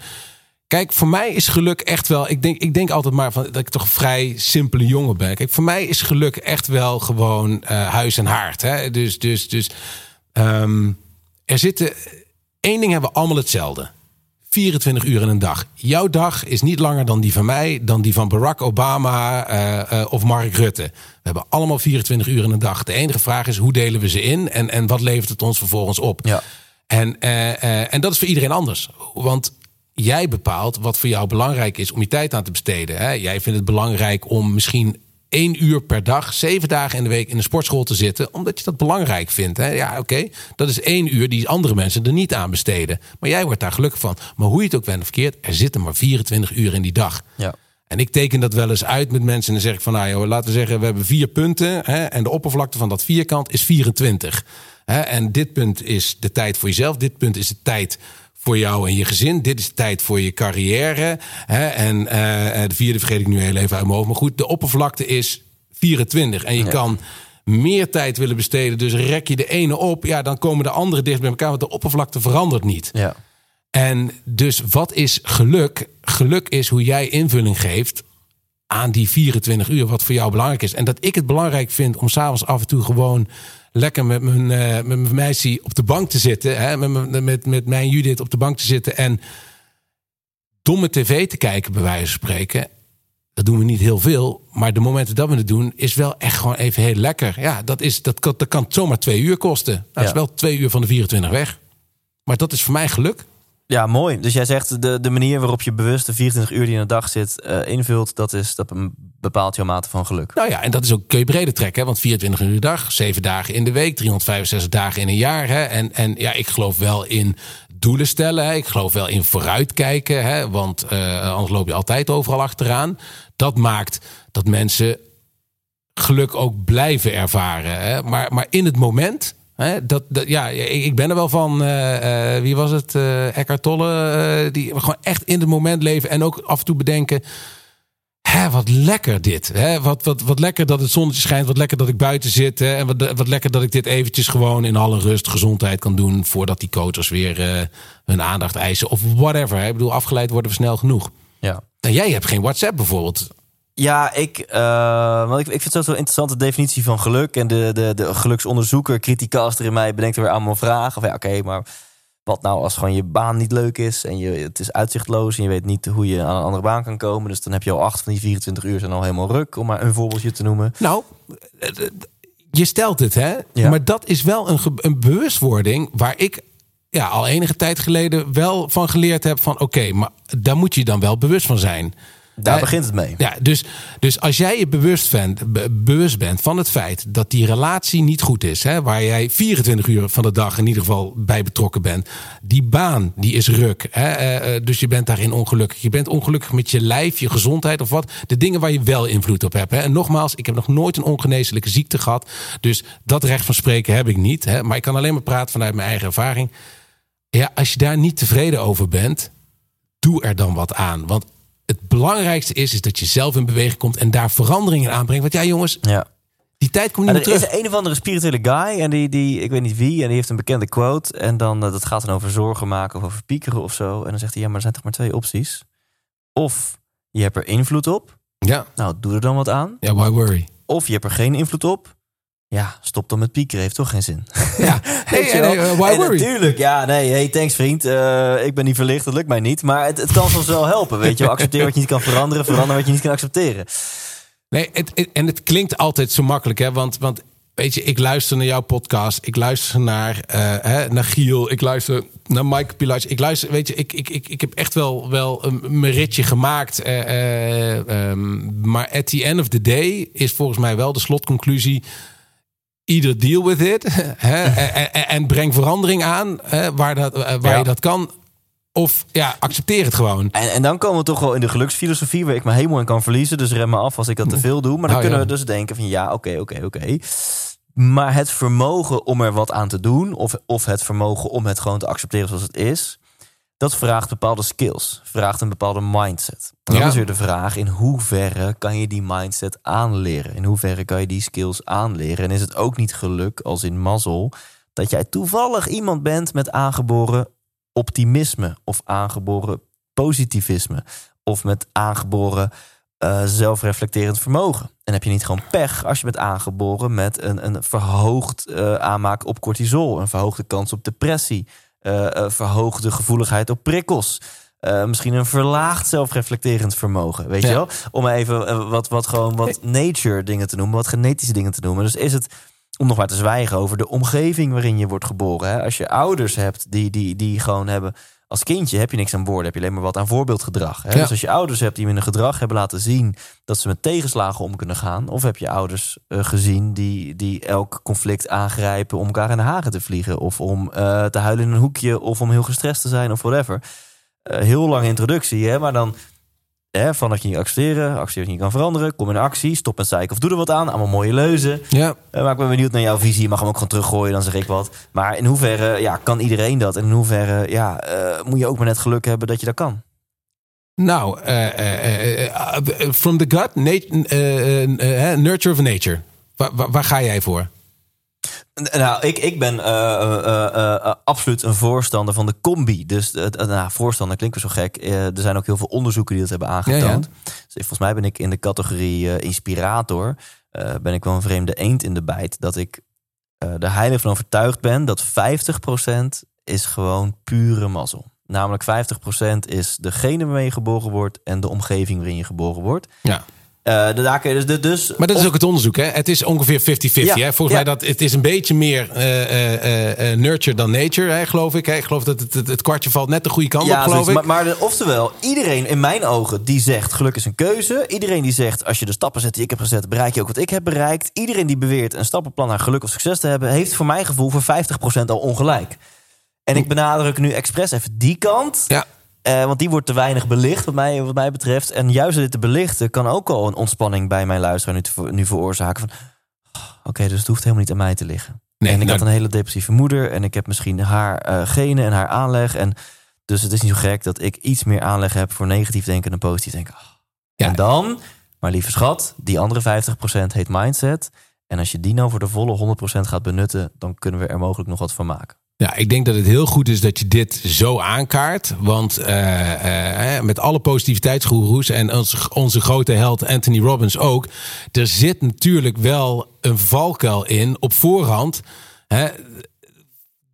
Kijk, voor mij is geluk echt wel. Ik denk, ik denk altijd maar van, dat ik toch een vrij simpele jongen ben. Kijk, voor mij is geluk echt wel gewoon huis en haard. Hè? Dus, dus, dus ehm, er zitten. één ding hebben we allemaal hetzelfde. 24 uur in een dag. Jouw dag is niet langer dan die van mij, dan die van Barack Obama eh, eh, of Mark Rutte. We hebben allemaal 24 uur in een dag. De enige vraag is hoe delen we ze in en, en wat levert het ons vervolgens op? Ja. En, eh, en dat is voor iedereen anders. Want jij bepaalt wat voor jou belangrijk is om je tijd aan te besteden. Hè? Jij vindt het belangrijk om misschien één uur per dag, zeven dagen in de week in de sportschool te zitten, omdat je dat belangrijk vindt. Hè? Ja, oké, dat is één uur die andere mensen er niet aan besteden. Maar jij wordt daar gelukkig van. Maar hoe je het ook bent of verkeerd, er zitten maar 24 uur in die dag. Ja. En ik teken dat wel eens uit met mensen en dan zeg ik van, nou joh, laten we zeggen, we hebben vier punten hè, en de oppervlakte van dat vierkant is 24. Hè, en dit punt is de tijd voor jezelf, dit punt is de tijd voor jou en je gezin. Dit is de tijd voor je carrière. Hè? En uh, de vierde vergeet ik nu heel even uit mijn hoofd. Maar goed, de oppervlakte is 24. En je kan meer tijd willen besteden. Dus rek je de ene op, ja, dan komen de andere dicht bij elkaar. Want de oppervlakte verandert niet. Ja. En dus wat is geluk? Geluk is hoe jij invulling geeft aan die 24 uur, wat voor jou belangrijk is. En dat ik het belangrijk vind om s'avonds af en toe gewoon lekker met mijn, uh, met mijn meisje op de bank te zitten. Hè, met, met, met mijn Judith op de bank te zitten en domme tv te kijken, bij wijze van spreken. Dat doen we niet heel veel. Maar de momenten dat we het doen, is wel echt gewoon even heel lekker. Ja, dat, is, dat, kan, dat kan zomaar twee uur kosten. Dat is wel twee uur van de 24 weg. Maar dat is voor mij geluk. Ja, mooi. Dus jij zegt de, de manier waarop je bewust de 24 uur die in de dag zit uh, invult, dat, is, dat bepaalt jouw mate van geluk. Nou ja, en dat is ook kun je breder trekken. Hè? Want 24 uur de dag, 7 dagen in de week, 365 dagen in een jaar. Hè? En, en ja, ik geloof wel in doelen stellen. Hè? Ik geloof wel in vooruitkijken. Hè? Want uh, anders loop je altijd overal achteraan. Dat maakt dat mensen geluk ook blijven ervaren. Hè? Maar, maar in het moment dat, dat, ja, ik ben er wel van. Uh, uh, wie was het? Uh, Eckhart Tolle. die gewoon echt in het moment leven. En ook af en toe bedenken. Hè, wat lekker dit. Hè? Wat, wat, wat lekker dat het zonnetje schijnt. Wat lekker dat ik buiten zit. Hè? En wat, wat lekker dat ik dit eventjes gewoon in alle rust, gezondheid kan doen. Voordat die coaches weer hun aandacht eisen. Of whatever. Hè? Ik bedoel, afgeleid worden we snel genoeg. Ja. En jij hebt geen WhatsApp bijvoorbeeld. Ja, ik, uh, want ik, ik vind het zo'n interessante definitie van geluk. En de, de, de geluksonderzoeker, criticaster in mij bedenkt er weer allemaal vragen. Of ja, oké, maar wat nou als gewoon je baan niet leuk is en je, het is uitzichtloos en je weet niet hoe je aan een andere baan kan komen. Dus dan heb je al acht van die 24 uur zijn al helemaal ruk, om maar een voorbeeldje te noemen. Nou, je stelt het, hè? Ja. Maar dat is wel een, een bewustwording waar ik ja, al enige tijd geleden wel van geleerd heb van oké, maar daar moet je dan wel bewust van zijn. Daar begint het mee. Ja, dus, dus als jij je bewust bent, bewust bent van het feit dat die relatie niet goed is, hè, waar jij 24 uur van de dag in ieder geval bij betrokken bent, die baan die is ruk, hè, eh, eh, dus je bent daarin ongelukkig. Je bent ongelukkig met je lijf, je gezondheid of wat. De dingen waar je wel invloed op hebt. Hè. En nogmaals, ik heb nog nooit een ongeneeslijke ziekte gehad, dus dat recht van spreken heb ik niet. Hè, maar ik kan alleen maar praten vanuit mijn eigen ervaring. Ja, als je daar niet tevreden over bent, doe er dan wat aan. Want het belangrijkste is, is dat je zelf in beweging komt en daar veranderingen aanbrengt. Want ja, jongens, ja. die tijd komt niet meer terug. Er is een of andere spirituele guy en die, die, ik weet niet wie, en die heeft een bekende quote. En dan, uh, dat gaat dan over zorgen maken of over piekeren of zo. En dan zegt hij, ja, maar er zijn toch maar twee opties. Of je hebt er invloed op. Ja. Nou, doe er dan wat aan. Ja, why worry? Of je hebt er geen invloed op. Ja, stop dan met piekeren, heeft toch geen zin. Ja, hey, uh, why worry? Natuurlijk, ja, nee, hey, thanks vriend. Uh, ik ben niet verlicht, dat lukt mij niet. Maar het, het kan soms wel helpen, weet je. Accepteer wat je niet kan veranderen, verander wat je niet kan accepteren. Nee, het, en het klinkt altijd zo makkelijk, hè. Want, want weet je, ik luister naar jouw podcast. Ik luister naar, uh, hè, naar Giel. Ik luister naar Mike Pilac. Ik luister, weet je, ik, ik, ik, ik heb echt wel, wel een, een ritje gemaakt. Um, maar at the end of the day is volgens mij wel de slotconclusie either deal with it hè, en, en, breng verandering aan hè, waar, dat, eh, waar je dat kan. Of ja, accepteer het gewoon. En, en dan komen we toch wel in de geluksfilosofie waar ik me helemaal in kan verliezen. Dus rem me af als ik dat te veel doe. Maar dan nou, kunnen we dus denken van ja, oké, oké, oké. Maar het vermogen om er wat aan te doen, of, of het vermogen om het gewoon te accepteren zoals het is, dat vraagt bepaalde skills, vraagt een bepaalde mindset. En dan is weer de vraag: in hoeverre kan je die mindset aanleren? In hoeverre kan je die skills aanleren? En is het ook niet geluk, als in mazzel, dat jij toevallig iemand bent met aangeboren optimisme of aangeboren positivisme of met aangeboren uh, zelfreflecterend vermogen? En heb je niet gewoon pech als je bent aangeboren met een, een verhoogd uh, aanmaak op cortisol, een verhoogde kans op depressie? Uh, verhoogde gevoeligheid op prikkels. Uh, misschien een verlaagd zelfreflecterend vermogen. Weet je wel? Om even wat, wat gewoon wat nature dingen te noemen, wat genetische dingen te noemen. Dus is het, om nog maar te zwijgen over de omgeving waarin je wordt geboren. Hè? Als je ouders hebt die, die, die gewoon hebben als kindje heb je niks aan woorden, heb je alleen maar wat aan voorbeeldgedrag. Hè? Dus als je ouders hebt die in hun gedrag hebben laten zien dat ze met tegenslagen om kunnen gaan, of heb je ouders uh, gezien die, die elk conflict aangrijpen om elkaar in de haren te vliegen, of om uh, te huilen in een hoekje, of om heel gestrest te zijn, of whatever. Uh, heel lange introductie, hè? maar dan Hè, van dat je niet accepteren, je niet kan veranderen. Kom in actie, stop met zeiken of doe er wat aan. Allemaal mooie leuzen. Ja. Eh, maar ik ben benieuwd naar jouw visie. Je mag hem ook gewoon teruggooien, dan zeg ik wat. Maar in hoeverre ja, kan iedereen dat? En in hoeverre ja, eh, moet je ook maar net geluk hebben dat je dat kan? Nou, eh, from the gut, nurture of nature. Waar, waar, waar ga jij voor? Nou, ik, ik ben eh, eh, eh, absoluut een voorstander van de combi. Dus nou, voorstander klinkt weer zo gek. Er zijn ook heel veel onderzoeken die dat hebben aangetoond. Dus volgens mij ben ik in de categorie inspirator. ben ik wel een vreemde eend in de bijt. Dat ik er heilig van overtuigd ben dat 50% is gewoon pure mazzel. Namelijk 50% is degene waarmee je geboren wordt en de omgeving waarin je geboren wordt. Ja. De, daar kun je dus, dus, Maar dat is ook het onderzoek, hè? Het is ongeveer 50-50. Ja, hè? Volgens ja. mij dat het is een beetje meer eh, nurture dan nature, hè, geloof ik. Hè? Ik geloof dat het, het, het kwartje valt net de goede kant op, geloof zoiets. ik. Maar, maar de- oftewel, iedereen in mijn ogen die zegt geluk is een keuze. Iedereen die zegt als je de stappen zet die ik heb gezet, bereik je ook wat ik heb bereikt. Iedereen die beweert een stappenplan naar geluk of succes te hebben, heeft voor mijn gevoel voor 50% al ongelijk. En ik benadruk nu expres even die kant. Ja. Eh, want die wordt te weinig belicht, wat mij, wat mij betreft. En juist dit te belichten kan ook al een ontspanning bij mijn luisteraar nu, te, nu veroorzaken. Van, oh, Oké, dus het hoeft helemaal niet aan mij te liggen. Nee, en ik nou- had een hele depressieve moeder. En ik heb misschien haar eh, genen en haar aanleg. En dus het is niet zo gek dat ik iets meer aanleg heb voor negatief denken dan positief denken. Oh. Ja. En dan, maar lieve schat, die andere 50% heet mindset. En als je die nou voor de volle 100% gaat benutten, dan kunnen we er mogelijk nog wat van maken. Ja, ik denk dat het heel goed is dat je dit zo aankaart. Want eh, eh, met alle positiviteitsgoeroes en onze, onze grote held Anthony Robbins ook. Er zit natuurlijk wel een valkuil in op voorhand. Hè,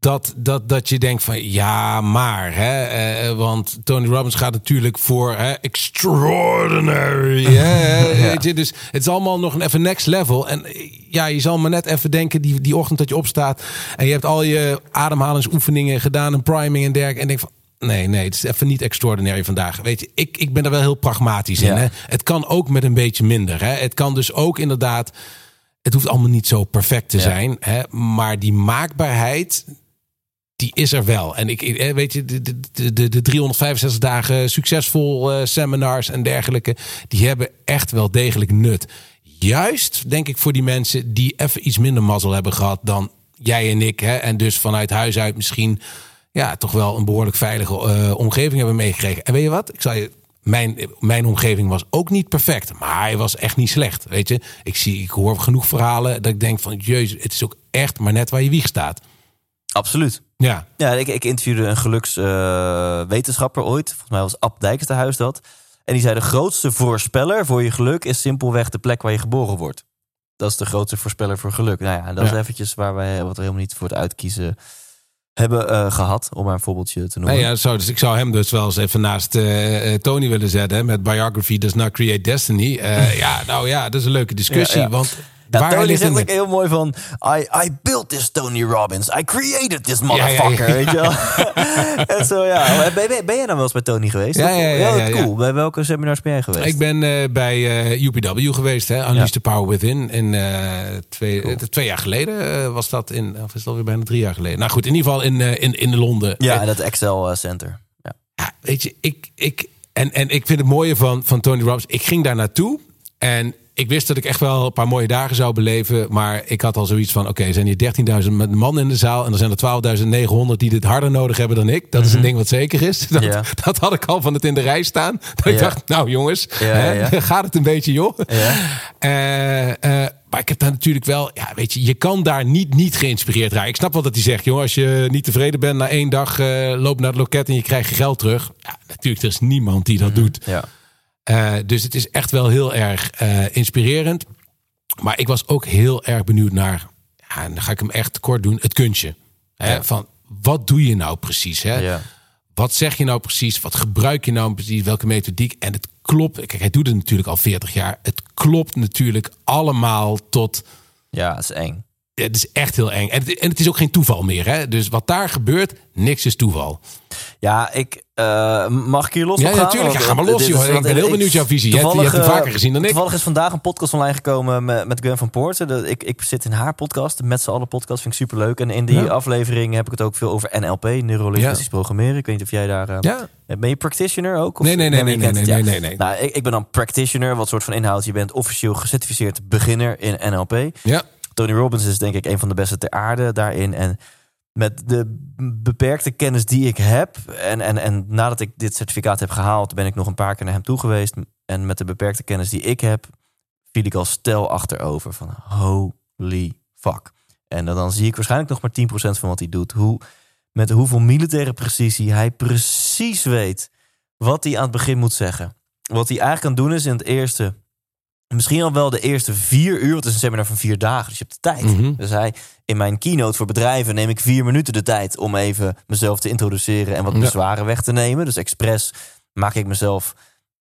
dat, dat, dat je denkt van ja, maar. Hè, eh, want Tony Robbins gaat natuurlijk voor hè, extraordinary. Hè, weet je, dus het is allemaal nog een even next level. En eh, ja, je zal maar net even denken die, die ochtend dat je opstaat. En je hebt al je ademhalingsoefeningen gedaan, een priming en dergelijke. En denk van. Nee, nee, het is even niet extraordinary vandaag. Weet je, ik, ik ben er wel heel pragmatisch in. Ja. Hè? Het kan ook met een beetje minder. Hè? Het kan dus ook inderdaad. Het hoeft allemaal niet zo perfect te Ja. zijn. Hè? Maar die maakbaarheid, die is er wel. En ik, eh, weet je, de, de, de, de 365 dagen succesvol eh, seminars en dergelijke, die hebben echt wel degelijk nut. Juist, denk ik, voor die mensen die even iets minder mazzel hebben gehad dan jij en ik. Hè, en dus vanuit huis uit misschien ja, toch wel een behoorlijk veilige eh, omgeving hebben meegekregen. En weet je wat? Ik zal je. Mijn, mijn omgeving was ook niet perfect, maar hij was echt niet slecht. Weet je, ik, zie, ik hoor genoeg verhalen dat ik denk van, jezus, het is ook echt maar net waar je wieg staat. Absoluut. Ja, Ja, ik, ik interviewde een gelukswetenschapper ooit. Volgens mij was Ab Dijksterhuis dat. En die zei de grootste voorspeller voor je geluk is simpelweg de plek waar je geboren wordt. Dat is de grootste voorspeller voor geluk. Nou ja, dat Ja. is eventjes waar wij wat we helemaal niet voor het uitkiezen hebben eh, gehad. Om maar een voorbeeldje te noemen. Nee, ja zo, dus ik zou hem dus wel eens even naast eh, eh, Tony willen zetten. Met Biography Does Not Create Destiny. Eh, ja, nou ja, dat is een leuke discussie. Ja, ja. Want Ja, Tony zegt ook heel mooi van... I, I built this Tony Robbins. I created this motherfucker. ja. Weet je wel? en zo, ja. Ben, ben, ben jij nou wel eens bij Tony geweest? Ja, ja, ja, ja, ja. cool. Bij welke seminars ben jij geweest? Ik ben eh, bij eh, UPW geweest, hè, Unleash the Power Within. In, eh, twee, twee jaar geleden was dat in, of is het alweer bijna drie jaar geleden? Nou goed, in ieder geval in, in, in Londen. Ja, dat Excel Center. Ja. ja, weet je, ik, ik, en, en ik vind het mooie van, van Tony Robbins. Ik ging daar naartoe en ik wist dat ik echt wel een paar mooie dagen zou beleven. Maar ik had al zoiets van: oké, zijn hier 13.000 man in de zaal. En er zijn er 12.900 die dit harder nodig hebben dan ik. Dat is een ding wat zeker is. Dat, Mhm. Ja. dat had ik al van het in de rij staan. Dat ik dacht: nou jongens, hè, gaat het een beetje, joh. Ja. Eh, eh, maar ik heb daar natuurlijk wel, ja, weet je, je kan daar niet, niet geïnspireerd raken. Ik snap wel dat hij zegt, joh, als je niet tevreden bent na één dag, eh loop naar het loket en je krijgt je geld terug. Ja, natuurlijk, er is niemand die dat doet. Ja. Eh, dus het is echt wel heel erg eh, inspirerend. Maar ik was ook heel erg benieuwd naar, ja, en dan ga ik hem echt kort doen, het kunstje. Hè, Ja. Van wat doe je nou precies? Hè? Ja. Wat zeg je nou precies? Wat gebruik je nou precies? Welke methodiek? En het klopt. Kijk, hij doet het natuurlijk al 40 jaar. Het klopt natuurlijk allemaal tot. ja, dat is eng. Het is echt heel eng. En het, en het is ook geen toeval meer. Hè? Dus wat daar gebeurt, niks is toeval. Ja, ik uh, mag ik hier los ja, op ja, gaan? natuurlijk. Ja, Want, ga maar eh, los, joh. Ik ben heel ik- benieuwd jouw visie. Je hebt, je hebt hem eh, vaker gezien dan ik. Toevallig is vandaag een podcast online gekomen met, met Gwen van Poorten. Ik, ik zit in haar podcast, Met z'n allen podcast, vind ik superleuk. En in die Ja. aflevering heb ik het ook veel over NLP, neurolinguistisch programmeren. Ik weet niet of jij daar... eh, Ja. Ben je practitioner ook? Of- Nee, nee, nee, maar nee, nee, nee, nee, nee, nee. Nou, ik, ik ben dan practitioner, wat soort van inhoud. Je bent officieel gecertificeerd beginner in NLP. Ja, Tony Robbins is denk ik een van de beste ter aarde daarin. En met de beperkte kennis die ik heb. En, en, en nadat ik dit certificaat heb gehaald, ben ik nog een paar keer naar hem toe geweest. En met de beperkte kennis die ik heb, viel ik al stel achterover van holy fuck. En dan, zie ik waarschijnlijk nog maar 10% van wat hij doet. Hoe, met hoeveel militaire precisie hij precies weet wat hij aan het begin moet zeggen. Wat hij eigenlijk kan doen is in het eerste Misschien al wel de eerste vier uur. Want het is een seminar van vier dagen. Dus je hebt de tijd. Mhm. Dus hij, in mijn keynote voor bedrijven neem ik vier minuten de tijd om even mezelf te introduceren en wat Ja. bezwaren weg te nemen. Dus expres maak ik mezelf.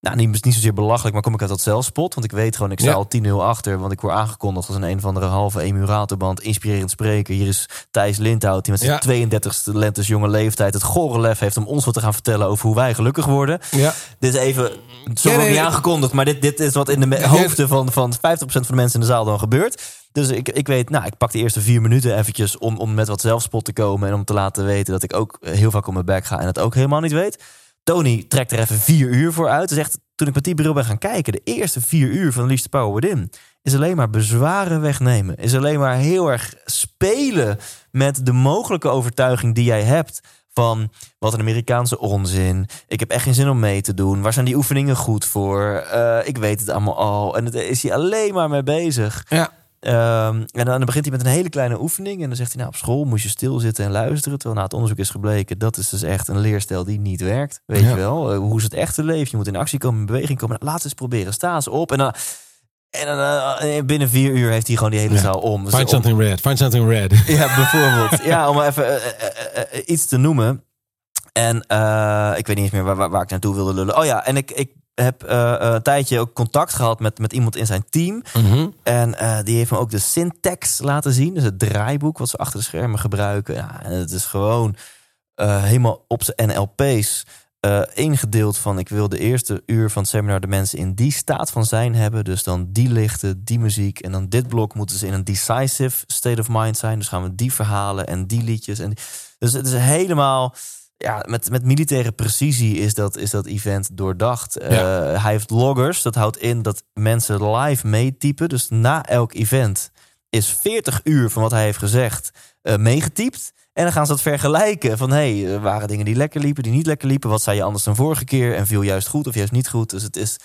Nou, niet, niet zozeer belachelijk, maar kom ik uit dat zelfspot. Want ik weet gewoon, ik sta Ja. al 10-0 achter. Want ik word aangekondigd als een een of andere halve emulatorband. Inspirerend spreken. Hier is Thijs Lindhout, die met zijn Ja. 32e lentes jonge leeftijd... het gore lef heeft om ons wat te gaan vertellen over hoe wij gelukkig worden. ja. Dit is even, zo Ja, wordt niet aangekondigd, maar dit, dit is wat in de hoofden van, van 50% van de mensen in de zaal dan gebeurt. Dus ik, ik weet, nou, ik pak de eerste vier minuten eventjes om, om met wat zelfspot te komen en om te laten weten dat ik ook heel vaak op mijn bek ga en het ook helemaal niet weet. Tony trekt er even vier uur voor uit. Toen ik met die bril ben gaan kijken, de eerste vier uur van the Power Within is alleen maar bezwaren wegnemen. Is alleen maar heel erg spelen met de mogelijke overtuiging die jij hebt van wat een Amerikaanse onzin. Ik heb echt geen zin om mee te doen. Waar zijn die oefeningen goed voor? Eh, ik weet het allemaal al. En daar is hij alleen maar mee bezig. ja. Ehm, en dan begint hij met een hele kleine oefening. En dan zegt hij, nou, op school moest je stilzitten en luisteren. Terwijl na het onderzoek is gebleken, dat is dus echt een leerstijl die niet werkt. Weet Ja. je wel? Eh, hoe is het echte leven? Je moet in actie komen, in beweging komen. Nou, laat eens proberen. Sta eens op. En dan... En dan, eh, binnen vier uur heeft hij gewoon die hele Ja. zaal om. Dus Find om- something red. Find something red. ja, bijvoorbeeld. ja, om even eh, eh, eh, eh, iets te noemen. En eh, ik weet niet eens meer waar, waar, waar ik naartoe wilde lullen. Oh ja, en ik, ik heb eh, eh, een tijdje ook contact gehad met, met iemand in zijn team. Mhm. En eh, die heeft me ook de syntax laten zien. Dus het draaiboek wat ze achter de schermen gebruiken. Ja, en het is gewoon helemaal op zijn NLP's ingedeeld van... ik wil de eerste uur van het seminar de mensen in die staat van zijn hebben. Dus dan die lichten, die muziek. En dan dit blok moeten ze in een decisive state of mind zijn. Dus gaan we die verhalen en die liedjes. En die- dus het is helemaal... Ja, met, met militaire precisie is dat, is dat event doordacht. Eh, hij heeft loggers. Dat houdt in dat mensen live meetypen. Dus na elk event is 40 uur van wat hij heeft gezegd eh, meegetypt. En dan gaan ze dat vergelijken. Van hey, er waren dingen die lekker liepen, die niet lekker liepen. Wat zei je anders dan vorige keer? En viel juist goed of juist niet goed? Dus het is.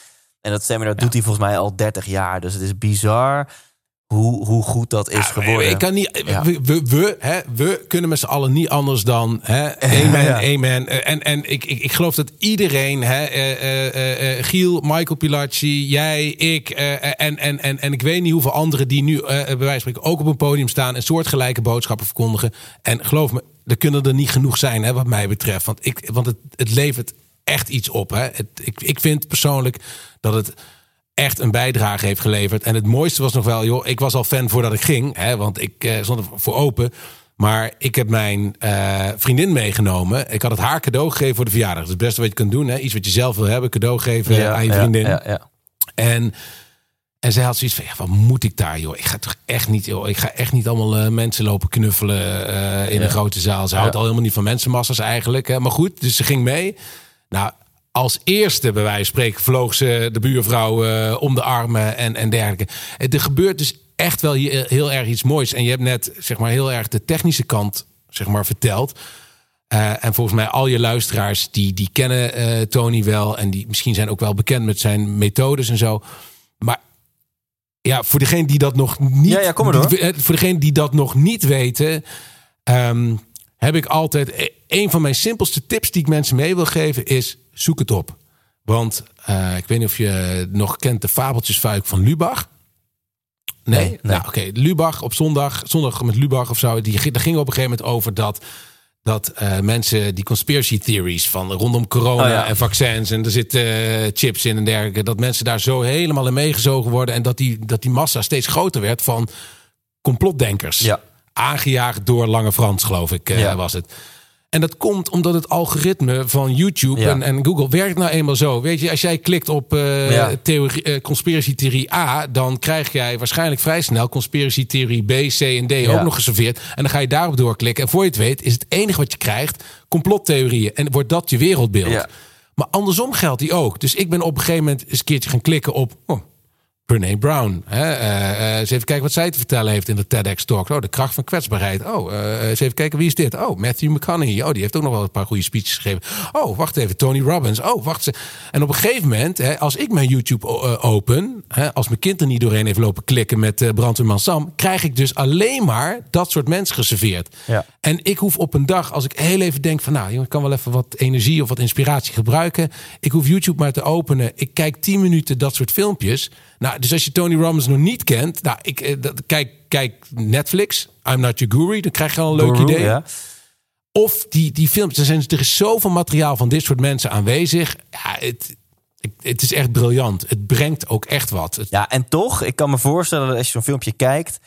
En dat seminar doet hij volgens mij al 30 jaar. Dus het is bizar hoe, hoe goed dat is geworden. Ik kan niet, Ja. we, we, we, hè, we kunnen met z'n allen niet anders dan hè, amen, Ja. amen. Eh, En, en ik, ik, ik geloof dat iedereen, hè, eh, eh, eh, eh, Giel, Michael Pilacci, jij, ik eh, en, en, en, en ik weet niet hoeveel anderen die nu eh, bij wijze van spreken ook op een podium staan en soortgelijke boodschappen verkondigen. En geloof me, er kunnen er niet genoeg zijn, hè, wat mij betreft. Want, ik, want het, het levert echt iets op. Hè. Het, ik, ik vind persoonlijk dat het echt een bijdrage heeft geleverd. En het mooiste was nog wel, joh, ik was al fan voordat ik ging, hè, want ik eh, stond er voor open. Maar ik heb mijn eh, vriendin meegenomen. Ik had het haar cadeau gegeven voor de verjaardag. Dat is het beste wat je kunt doen. Hè? Iets wat je zelf wil hebben, cadeau geven Ja, aan je vriendin. Ja, ja. En, en zij had zoiets van, ja, wat moet ik daar, joh? Ik ga toch echt niet, joh. Ik ga echt niet allemaal eh, mensen lopen knuffelen eh, in een grote zaal. Ze houdt al helemaal niet van mensenmassa's eigenlijk. Hè? Maar goed, dus ze ging mee. Nou, als eerste, bij wijze van spreken, vloog ze de buurvrouw eh, om de armen en, en dergelijke. Eh, Er gebeurt dus echt wel hier heel erg iets moois. En je hebt net, zeg maar, heel erg de technische kant, zeg maar, verteld. Eh, en volgens mij al je luisteraars die, die kennen eh, Tony wel. En die misschien zijn ook wel bekend met zijn methodes en zo. Maar ja, voor degene die dat nog niet. Ja, ja, kom maar die- eh, Voor degene die dat nog niet weten. ehm, heb ik altijd. eh, Een van mijn simpelste tips die ik mensen mee wil geven is: zoek het op. Want eh, ik weet niet of je nog kent de fabeltjesfuik van Lubach. Nee, Nee, nee. nou oké. Lubach op zondag, zondag met Lubach of zo. Die, daar ging op een gegeven moment over dat dat eh, mensen die conspiracy theories van rondom corona Oh ja. en vaccins en er zitten eh, chips in en dergelijke, dat mensen daar zo helemaal in meegezogen worden en dat die, dat die massa steeds groter werd van complotdenkers. Ja. aangejaagd door Lange Frans, geloof ik, Ja. was het. En dat komt omdat het algoritme van YouTube Ja. en, en Google werkt nou eenmaal zo. Weet je, als jij klikt op eh Ja. theorie, eh, theorie A, dan krijg jij waarschijnlijk vrij snel conspiracy theorie B, C en D Ja. ook nog geserveerd. En dan ga je daarop doorklikken. En voor je het weet, is het enige wat je krijgt complottheorieën. En wordt dat je wereldbeeld. Maar andersom geldt die ook. Dus ik ben op een gegeven moment eens een keertje gaan klikken op. Oh, Brene Brown. Hè? eens even kijken wat zij te vertellen heeft in de TEDx Talk. Oh, de kracht van kwetsbaarheid. Oh, eh, eens even kijken wie is dit? Oh, Matthew McConaughey. Oh, die heeft ook nog wel een paar goede speeches gegeven. Oh, wacht even, Tony Robbins. Oh, wacht eens. En op een gegeven moment, hè, als ik mijn YouTube open, hè, als mijn kind er niet doorheen heeft lopen klikken met uh, Brandweerman Sam, krijg ik dus alleen maar dat soort mensen geserveerd. Ja. En ik hoef op een dag, als ik heel even denk van, nou, ik kan wel even wat energie of wat inspiratie gebruiken. Ik hoef YouTube maar te openen. Ik kijk 10 minuten dat soort filmpjes. Nou, dus als je Tony Robbins nog niet kent, nou, ik, eh, dat, kijk, kijk Netflix, I'm Not Your Guru, dan krijg je al een leuk Guru, idee. ja. Of die, die filmpjes, er, zijn, er is zoveel materiaal van dit soort mensen aanwezig. Ja, het, het, is echt briljant. Het brengt ook echt wat. Ja, en toch, ik kan me voorstellen dat als je zo'n filmpje kijkt,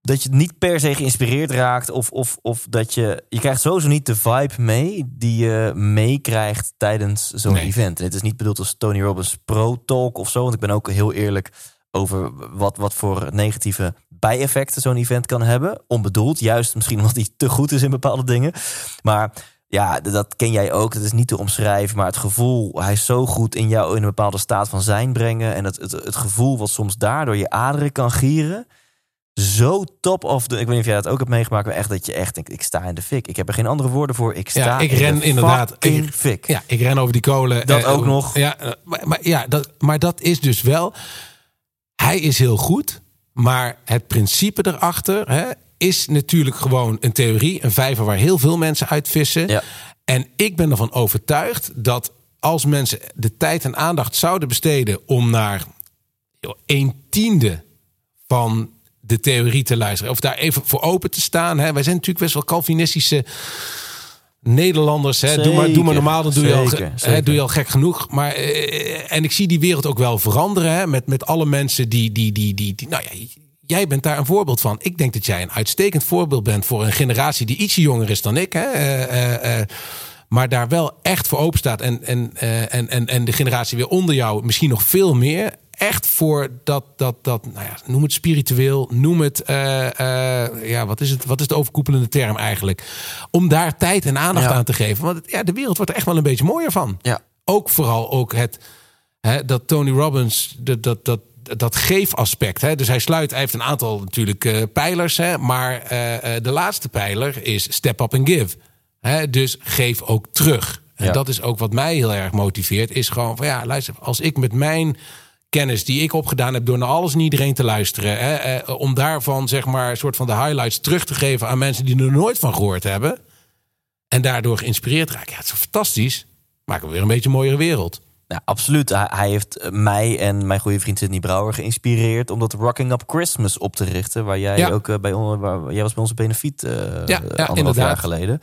dat je niet per se geïnspireerd raakt. Of, of, of dat je. Je krijgt sowieso niet de vibe mee die je meekrijgt tijdens zo'n Nee. event. En het is niet bedoeld als Tony Robbins pro-talk of zo. Want ik ben ook heel eerlijk over wat, wat voor negatieve bijeffecten zo'n event kan hebben. Onbedoeld, juist misschien omdat hij te goed is in bepaalde dingen. Maar ja, dat ken jij ook. Dat is niet te omschrijven. Maar het gevoel, hij is zo goed in jou in een bepaalde staat van zijn brengen. En het, het, het gevoel wat soms daardoor je aderen kan gieren. Zo top of de. Ik weet niet of jij dat ook hebt meegemaakt. Maar echt dat je echt denkt: ik sta in de fik. Ik heb er geen andere woorden voor. Ik sta Ja, ik in ren de inderdaad. Ik- fik. Ja, ik ren over die kolen. Dat Eh, ook nog. Ja, eh, maar, maar, ja dat, maar dat is dus wel. Hij is heel goed. Maar het principe erachter hè, is natuurlijk gewoon een theorie. Een vijver waar heel veel mensen uitvissen. Ja. En ik ben ervan overtuigd dat als mensen de tijd en aandacht zouden besteden om naar een tiende van de theorie te luisteren. Of daar even voor open te staan. Hè. Wij zijn natuurlijk best wel Calvinistische Nederlanders. Hè. Doe, maar, doe maar normaal, dan doe je, al, zeker, hè, doe je al gek genoeg. Maar, eh, en ik zie die wereld ook wel veranderen. Hè, met, met alle mensen die, die, die, die, die... Nou ja, jij bent daar een voorbeeld van. Ik denk dat jij een uitstekend voorbeeld bent... voor een generatie die ietsje jonger is dan ik. Hè. Eh, eh, maar daar wel echt voor open staat. En, en, en, en, en de generatie weer onder jou misschien nog veel meer. Echt voor dat, dat, dat nou ja, noem het spiritueel, noem het, eh, eh, ja, wat is het, wat is de overkoepelende term eigenlijk? Om daar tijd en aandacht Ja. aan te geven. Want ja, de wereld wordt er echt wel een beetje mooier van. Ja. Ook vooral ook het, hè, dat Tony Robbins, dat, dat, dat, dat geefaspect. Hè? Dus hij sluit, hij heeft een aantal natuurlijk eh, pijlers. Hè? Maar de laatste pijler is step up and give. Hè? Dus geef ook terug. En Ja. dat is ook wat mij heel erg motiveert. Is gewoon van ja, luister, als ik met mijn kennis die ik opgedaan heb door naar alles en iedereen te luisteren. Hè, eh, om daarvan zeg maar een soort van de highlights terug te geven aan mensen die er nooit van gehoord hebben. En daardoor geïnspireerd raken. Ja, het is fantastisch. Maken we weer een beetje een mooiere wereld. Ja, absoluut. Hij, heeft mij en mijn goede vriend Sidney Brouwer geïnspireerd om dat Rocking Up Christmas op te richten. Waar jij Ja. ook eh, bij on- waar, jij was bij onze benefiet eh ja, anderhalf inderdaad. jaar geleden.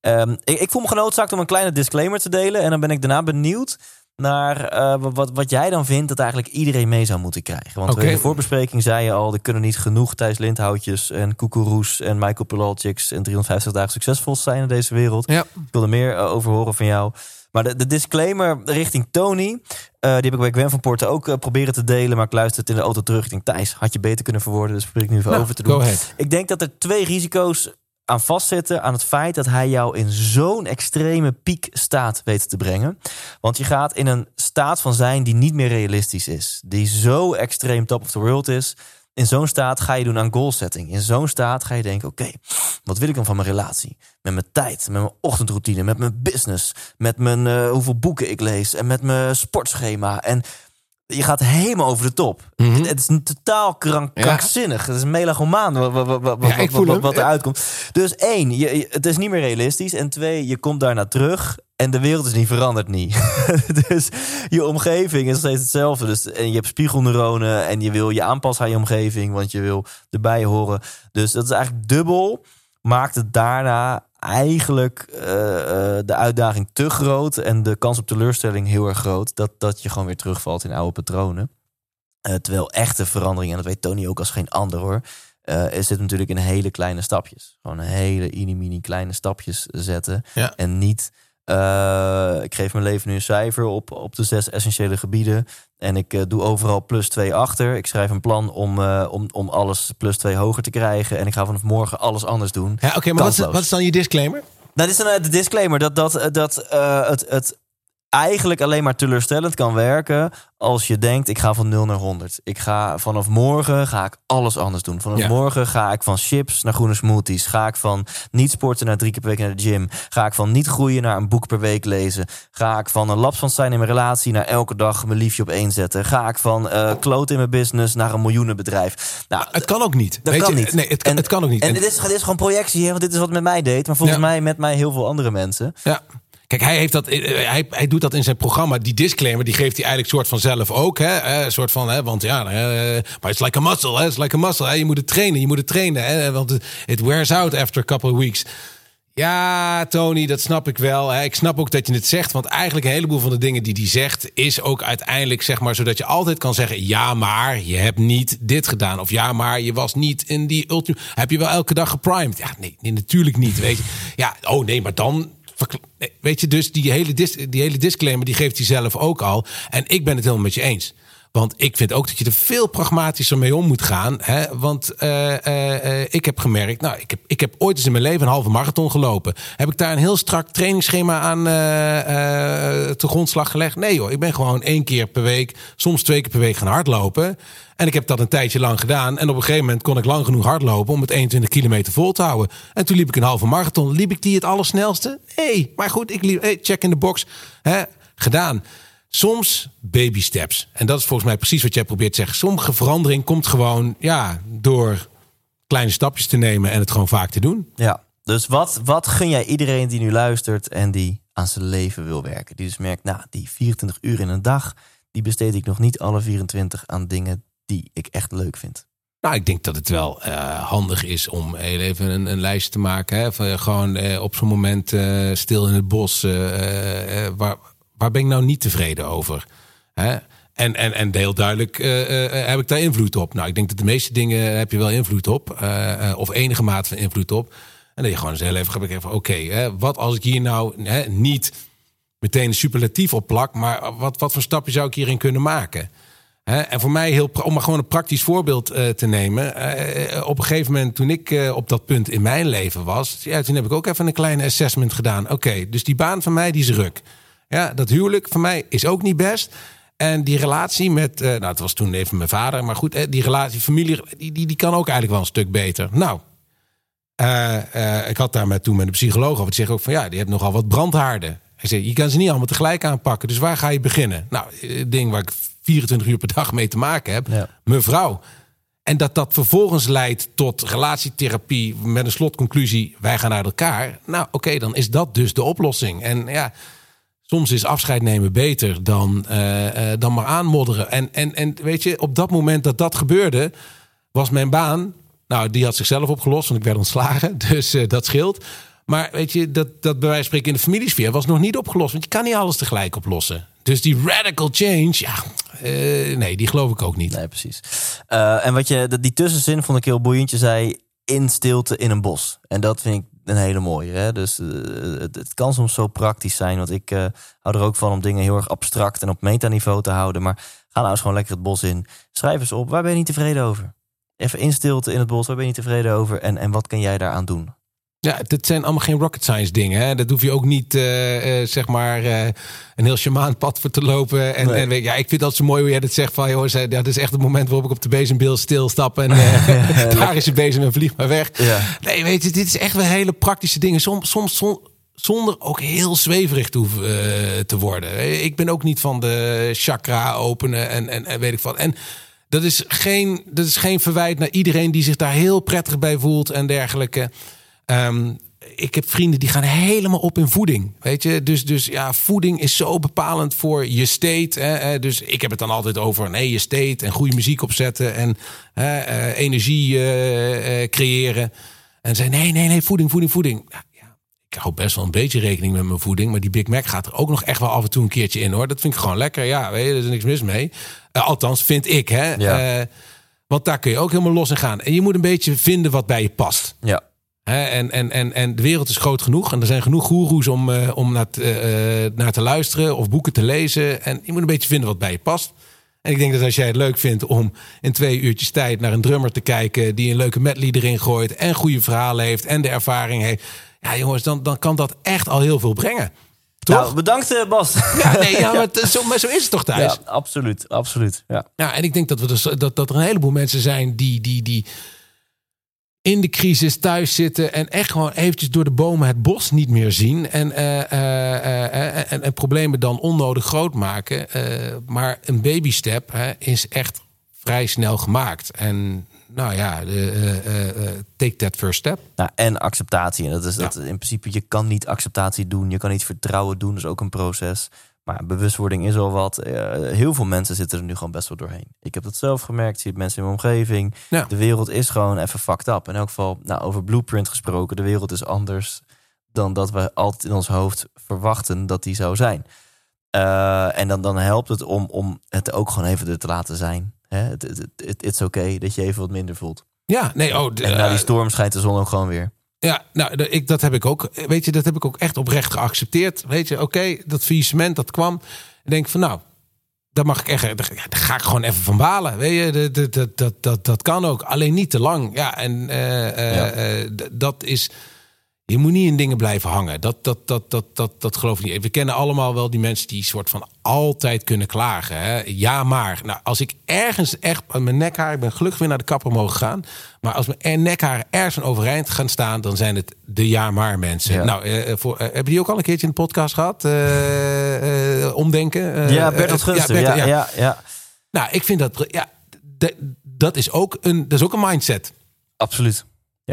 Ehm, ik, ik voel me genoodzaakt om een kleine disclaimer te delen. En dan ben ik daarna benieuwd naar eh, wat, wat jij dan vindt dat eigenlijk iedereen mee zou moeten krijgen. Want in de voorbespreking zei je al, er kunnen niet genoeg Thijs Lindhoutjes en Koekeroes en Michael Pilalciks en 350 dagen succesvol zijn in deze wereld. Ja. Ik wil er meer eh, over horen van jou. Maar de, de disclaimer richting Tony, eh, die heb ik bij Gwen van Poorten ook proberen te delen. Maar ik luister het in de auto terug. Ik denk, Thijs, had je beter kunnen verwoorden. Dus probeer ik nu even Nou, over te doen. Ik denk dat er twee risico's aan vastzitten aan het feit dat hij jou in zo'n extreme piekstaat weet te brengen. Want je gaat in een staat van zijn die niet meer realistisch is. Die zo extreem top of the world is. In zo'n staat ga je doen aan goal setting. In zo'n staat ga je denken, oké, wat wil ik dan van mijn relatie? Met mijn tijd, met mijn ochtendroutine, met mijn business, met mijn eh, hoeveel boeken ik lees en met mijn sportschema. En je gaat helemaal over de top. Mhm. het, het is een totaal krank, Ja. krankzinnig. Het is een melogomaan wat, wat, Ja, eruit komt. Dus één, je, je- het is niet meer realistisch. En twee, je komt daarna terug en de wereld is niet veranderd niet. dus je omgeving is steeds hetzelfde. Dus, en je hebt spiegelneuronen en je wil je aanpassen aan je omgeving, want je wil erbij horen. Dus dat is eigenlijk dubbel. Maakt het daarna eigenlijk eh, de uitdaging te groot en de kans op teleurstelling heel erg groot. Dat, dat je gewoon weer terugvalt in oude patronen. Eh, terwijl echte verandering, en dat weet Tony ook als geen ander hoor. uh, zit natuurlijk in hele kleine stapjes. Gewoon hele mini-mini kleine stapjes zetten. Ja. En niet, uh, ik geef mijn leven nu een cijfer op, op de zes essentiële gebieden. En ik uh, doe overal plus twee achter. Ik schrijf een plan om, om, om alles plus twee hoger te krijgen. En ik ga vanaf morgen alles anders doen. Ja, oké, maar wat is, wat is, dan je disclaimer? Dat is dan de disclaimer dat, dat, dat het, het eigenlijk alleen maar teleurstellend kan werken als je denkt ik ga van 0 naar 100. Ik ga vanaf morgen ga ik alles anders doen. Vanaf morgen ga ik van chips naar groene smoothies. Ga ik van niet sporten naar drie keer per week naar de gym. Ga ik van niet groeien naar een boek per week lezen. Ga ik van een laps van zijn in mijn relatie naar elke dag mijn liefje op één zetten. Ga ik van uh, kloot in mijn business naar een miljoenenbedrijf. Nou, het kan ook niet. Dat kan je? niet. Nee, het kan, en, het kan ook niet. En, dit, is, dit is gewoon projectie, hè, want dit is wat met mij deed. Maar volgens mij met mij heel veel andere mensen. Ja. Kijk, hij, heeft dat, eh, hij, hij doet dat in zijn programma. Die disclaimer, die geeft hij eigenlijk soort van zelf ook. Hè? Een soort van, hè, want ja, maar it's like a muscle. Hè? It's like a muscle. Je moet het trainen, je moet het trainen. Hè? Want it wears out after a couple of weeks. Ja, Tony, dat snap ik wel. Ik snap ook dat je het zegt. Want eigenlijk een heleboel van de dingen die hij zegt... is ook uiteindelijk, zeg maar, zodat je altijd kan zeggen... ja, maar je hebt niet dit gedaan. Of ja, maar je was niet in die ultimate... Heb je wel elke dag geprimed? Ja, nee, nee natuurlijk niet, weet je. Ja, oh nee, maar dan Weet je, dus die hele, dis, die hele disclaimer die geeft hij zelf ook al. En ik ben het helemaal met je eens. Want ik vind ook dat je er veel pragmatischer mee om moet gaan. Hè? Want uh, uh, ik heb gemerkt, nou, ik heb, ik heb ooit eens in mijn leven een halve marathon gelopen. Heb ik daar een heel strak trainingsschema aan uh, te grondslag gelegd? Nee hoor, ik ben gewoon één keer per week, soms twee keer per week gaan hardlopen. En ik heb dat een tijdje lang gedaan. En op een gegeven moment kon ik lang genoeg hardlopen om het 21 kilometer vol te houden. En toen liep ik een halve marathon. Liep ik die het allersnelste? Nee, maar goed, ik liep, hey, check in de box. Hè? Gedaan. Soms baby steps. En dat is volgens mij precies wat jij probeert te zeggen. Sommige verandering komt gewoon ja, door kleine stapjes te nemen en het gewoon vaak te doen. Ja, dus wat, wat gun jij iedereen die nu luistert en die aan zijn leven wil werken? Die dus merkt, nou, die 24 uur in een dag, die besteed ik nog niet alle 24 aan dingen die ik echt leuk vind. Nou, ik denk dat het wel uh, handig is om heel even een, een lijst te maken. Hè? Van, gewoon uh, op zo'n moment uh, stil in het bos. waar, waar ben ik nou niet tevreden over? Hè? En, en, en heel duidelijk uh, uh, heb ik daar invloed op. Nou, ik denk dat de meeste dingen heb je wel invloed op. Of enige mate van invloed op. En dat je gewoon eens heel even. Oké, wat als ik hier nou hè, niet meteen een superlatief op plak... maar wat, wat voor stapje zou ik hierin kunnen maken? Hè? En voor mij, heel, om maar gewoon een praktisch voorbeeld te nemen... op een gegeven moment, toen ik op dat punt in mijn leven was... Ja, toen heb ik ook even een kleine assessment gedaan. Oké, dus die baan van mij, die is ruk. Ja, dat huwelijk van mij is ook niet best. En die relatie met, uh, nou, het was toen even mijn vader, maar goed, die relatie, familie, die, die, die kan ook eigenlijk wel een stuk beter. Nou, uh, uh, ik had daar met, toen met een psycholoog over. Die zegt ook van ja, die hebt nogal wat brandhaarden. Hij zei, je kan ze niet allemaal tegelijk aanpakken. Dus waar ga je beginnen? Nou, het ding waar ik 24 uur per dag mee te maken heb, ja. mevrouw. En dat dat vervolgens leidt tot relatietherapie met een slotconclusie: wij gaan uit elkaar. Nou, oké, dan is dat dus de oplossing. En ja, soms is afscheid nemen beter dan, uh, uh, dan maar aanmodderen. En, en, en weet je, op dat moment dat dat gebeurde, was mijn baan. Nou, die had zichzelf opgelost, want ik werd ontslagen. Dus uh, dat scheelt. Maar weet je, dat, dat bij wijze van spreken in de familiesfeer was nog niet opgelost. Want je kan niet alles tegelijk oplossen. Dus die radical change, ja, nee, die geloof ik ook niet. Nee, precies. en wat je, die tussenzin vond ik heel boeiend. Je zei in stilte in een bos. En dat vind ik een hele mooie. Hè? Dus uh, het, kan soms zo praktisch zijn. Want ik uh, hou er ook van om dingen heel erg abstract en op metaniveau te houden. Maar ga nou eens gewoon lekker het bos in. Schrijf eens op, waar ben je niet tevreden over? Even in stilte in het bos, waar ben je niet tevreden over? En, en wat kan jij daaraan doen? Ja, dit zijn allemaal geen rocket science dingen. Hè? Dat hoef je ook niet, uh, uh, zeg maar, uh, een heel shamaan pad voor te lopen. En, nee. en ja, ik vind dat zo mooi hoe jij dat zegt van, joh, ja, dat is echt het moment waarop ik op de bezembeel stilstap en daar is je bezem en vlieg maar weg. Ja. Nee, weet je, dit is echt wel hele praktische dingen. Soms, soms, soms zonder ook heel zweverig te, hoeven, te worden. Ik ben ook niet van de chakra openen en, en, en weet ik wat. En dat is, geen, dat is geen verwijt naar iedereen die zich daar heel prettig bij voelt en dergelijke. Um, ik heb vrienden die gaan helemaal op in voeding. Weet je, dus, dus ja, voeding is zo bepalend voor je state. Hè? Dus ik heb het dan altijd over nee, je state en goede muziek opzetten en hè, uh, energie uh, uh, creëren. En zei nee, nee, nee, voeding, voeding, voeding. Ja, ja, ik hou best wel een beetje rekening met mijn voeding, maar die Big Mac gaat er ook nog echt wel af en toe een keertje in hoor. Dat vind ik gewoon lekker. Ja, weet je, er is niks mis mee. althans, vind ik. Hè? Ja. Want daar kun je ook helemaal los in gaan. En je moet een beetje vinden wat bij je past. Ja. En, en, en, en de wereld is groot genoeg. En er zijn genoeg goeroes om, eh, om naar, te, eh, naar te luisteren of boeken te lezen. En je moet een beetje vinden wat bij je past. En ik denk dat als jij het leuk vindt om in twee uurtjes tijd naar een drummer te kijken. die een leuke medley erin gooit. en goede verhalen heeft en de ervaring heeft. Ja, jongens, dan, dan kan dat echt al heel veel brengen. Toch? Nou, bedankt eh, Bas. ja, nee, ja, maar, zo, maar zo is het toch thuis? Ja, absoluut, absoluut. Ja. Ja, en ik denk dat, we dus, dat, dat er een heleboel mensen zijn die, die, die in de crisis thuis zitten en echt gewoon eventjes door de bomen het bos niet meer zien. En, eh, eh, eh, en, en problemen dan onnodig groot maken. Maar een babystep hè, is echt vrij snel gemaakt. En nou ja, take that first step. Nou, en acceptatie. En dat is dat Ja. in principe, je kan niet acceptatie doen. Je kan niet vertrouwen doen. Dat is ook een proces. Maar bewustwording is al wat. Eh, heel veel mensen zitten er nu gewoon best wel doorheen. Ik heb dat zelf gemerkt. Zie het mensen in mijn omgeving. Ja. De wereld is gewoon even fucked up. In elk geval, nou, over blueprint gesproken. De wereld is anders dan dat we altijd in ons hoofd verwachten dat die zou zijn. Eh, en dan, dan helpt het om, om het ook gewoon even er te laten zijn. Hè? Het, het, het, het is oké dat je even wat minder voelt. Ja, nee, oh, En na die eh, storm schijnt de zon ook gewoon weer. Ja, nou, ik, dat heb ik ook. Weet je, dat heb ik ook echt oprecht geaccepteerd. Weet je, oké, dat faillissement dat kwam. Ik denk van, nou, daar mag ik echt. ja, Daar ga ik gewoon even van balen. Weet je, dat, dat, dat, dat, dat, kan ook. Alleen niet te lang. Ja, en eh, eh, Ja. eh, dat is. Je moet niet in dingen blijven hangen. Dat, dat, dat, dat, dat, dat geloof ik niet. We kennen allemaal wel die mensen die soort van altijd kunnen klagen. Hè? Ja, maar. Nou, als ik ergens echt aan mijn nekhaar... Ik ben gelukkig weer naar de kapper mogen gaan. Maar als mijn nekhaar ergens overeind gaan staan... dan zijn het de ja, maar mensen. Ja. Nou, eh, voor, eh, hebben die ook al een keertje in de podcast gehad? Eh, eh, omdenken? Ja, Bertolt. Bertolt, Ja, ja, ja, Nou, ik vind dat... Ja, dat is ook een, dat is ook een mindset. absoluut.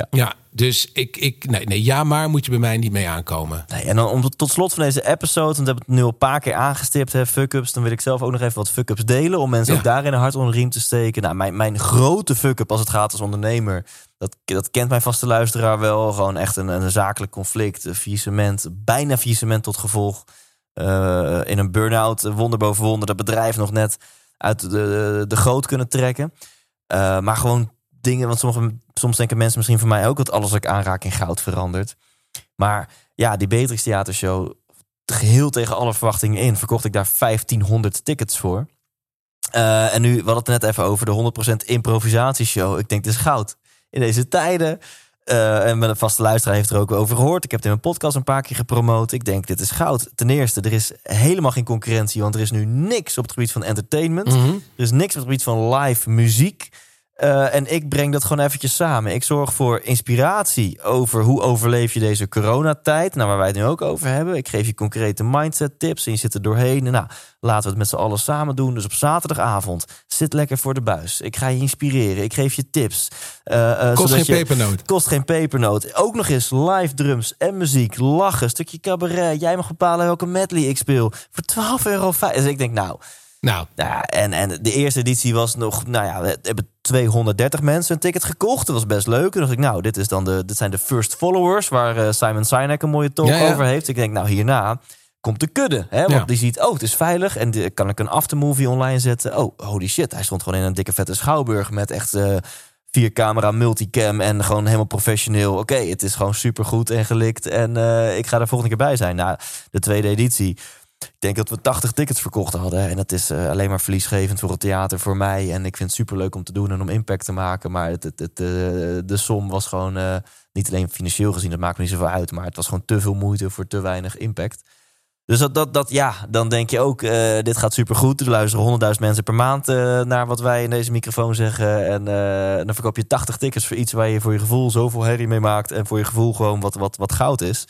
Ja, dus ik... ik nee, nee, ja, maar moet je bij mij niet mee aankomen. Nee, en dan om tot slot van deze episode, want we hebben het nu al een paar keer aangestipt, hè, fuck-ups. Dan wil ik zelf ook nog even wat fuck-ups delen, om mensen Ja. ook daarin een hart onder de riem te steken. Nou, mijn, mijn grote fuck-up als het gaat als ondernemer, dat, dat kent mijn vaste luisteraar wel. Gewoon echt een, een zakelijk conflict, een faillissement, bijna faillissement tot gevolg. Eh, in een burn-out, wonder boven wonder, dat bedrijf nog net uit de, de, de goot kunnen trekken. Eh, maar gewoon dingen, want sommige, soms denken mensen misschien van mij ook dat alles wat ik aanraak in goud verandert. Maar ja, die Beatrix Theatershow, geheel tegen alle verwachtingen in, verkocht ik daar 1500 tickets voor. Eh, en nu, we hadden het net even over de 100% improvisatieshow. Ik denk, dit is goud. In deze tijden. Eh, en mijn vaste luisteraar heeft er ook over gehoord. Ik heb het in mijn podcast een paar keer gepromoot. Ik denk, dit is goud. Ten eerste, er is helemaal geen concurrentie, want er is nu niks op het gebied van entertainment. Mhm. Er is niks op het gebied van live muziek. Eh, en ik breng dat gewoon eventjes samen. Ik zorg voor inspiratie over hoe overleef je deze coronatijd. Nou, waar wij het nu ook over hebben. Ik geef je concrete mindset tips en je zit er doorheen. Nou, laten we het met z'n allen samen doen. Dus op zaterdagavond, zit lekker voor de buis. Ik ga je inspireren. Ik geef je tips. Eh, Kost geen je- pepernoot. Kost geen pepernoot. Ook nog eens live drums en muziek, lachen, stukje cabaret. Jij mag bepalen welke medley ik speel. Voor 12,50 euro. Dus ik denk, nou, Nou, nou ja, en, en de eerste editie was nog, nou ja, we hebben 230 mensen een ticket gekocht. Dat was best leuk. En dacht ik, nou, dit, is dan de, dit zijn de first followers, waar eh, Simon Sinek een mooie talk Ja, ja. over heeft. Ik denk, nou, hierna komt de kudde. Hè? Want Ja. die ziet, oh, het is veilig. En de, kan ik een aftermovie online zetten? Oh, holy shit. Hij stond gewoon in een dikke vette schouwburg met echt eh, vier camera multicam en gewoon helemaal professioneel. Oké, het is gewoon supergoed en gelikt. En eh, ik ga er volgende keer bij zijn. Nou, de tweede editie. Ik denk dat we 80 tickets verkocht hadden. En dat is eh, alleen maar verliesgevend voor het theater, voor mij. En ik vind het superleuk om te doen en om impact te maken. Maar het, het, het, eh, de som was gewoon, eh, niet alleen financieel gezien, dat maakt me niet zoveel uit. Maar het was gewoon te veel moeite voor te weinig impact. Dus dat, dat, dat ja, dan denk je ook, dit gaat supergoed. Er luisteren 100.000 mensen per maand naar wat wij in deze microfoon zeggen. En dan verkoop je 80 tickets voor iets waar je voor je gevoel zoveel herrie mee maakt. En voor je gevoel gewoon wat, wat, wat goud is.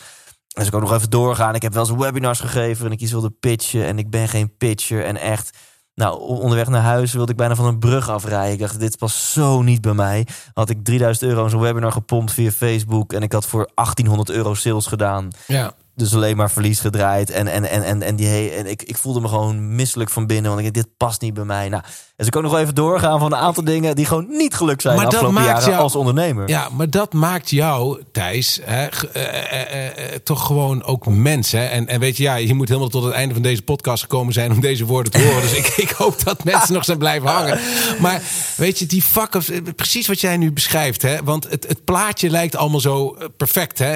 Dus ik ook nog even doorgaan. Ik heb wel eens webinars gegeven en ik iets wilde pitchen. En ik ben geen pitcher. En echt, nou, onderweg naar huis wilde ik bijna van een brug afrijden. Ik dacht, dit past zo niet bij mij. Had ik 3000 euro in zo'n webinar gepompt via Facebook. En ik had voor 1800 euro sales gedaan. ja. dus alleen maar verlies gedraaid. En, en, en, en, en, die, en ik, ik voelde me gewoon misselijk van binnen. Want ik dit past niet bij mij. Nou, dus ik kan nog wel even doorgaan van een aantal dingen... die gewoon niet gelukt zijn Maar de dat afgelopen maakt jaren jou- als ondernemer. Ja, maar dat maakt jou, Thijs, hè, eh, eh, eh, toch gewoon ook mens. Hè? En, en weet je, ja, je moet helemaal tot het einde van deze podcast gekomen zijn om deze woorden te horen. Dus ik, ik hoop dat mensen nog zijn blijven hangen. Maar weet je, die fuck-ups, precies wat jij nu beschrijft. Hè? Want het, het plaatje lijkt allemaal zo perfect. Hè?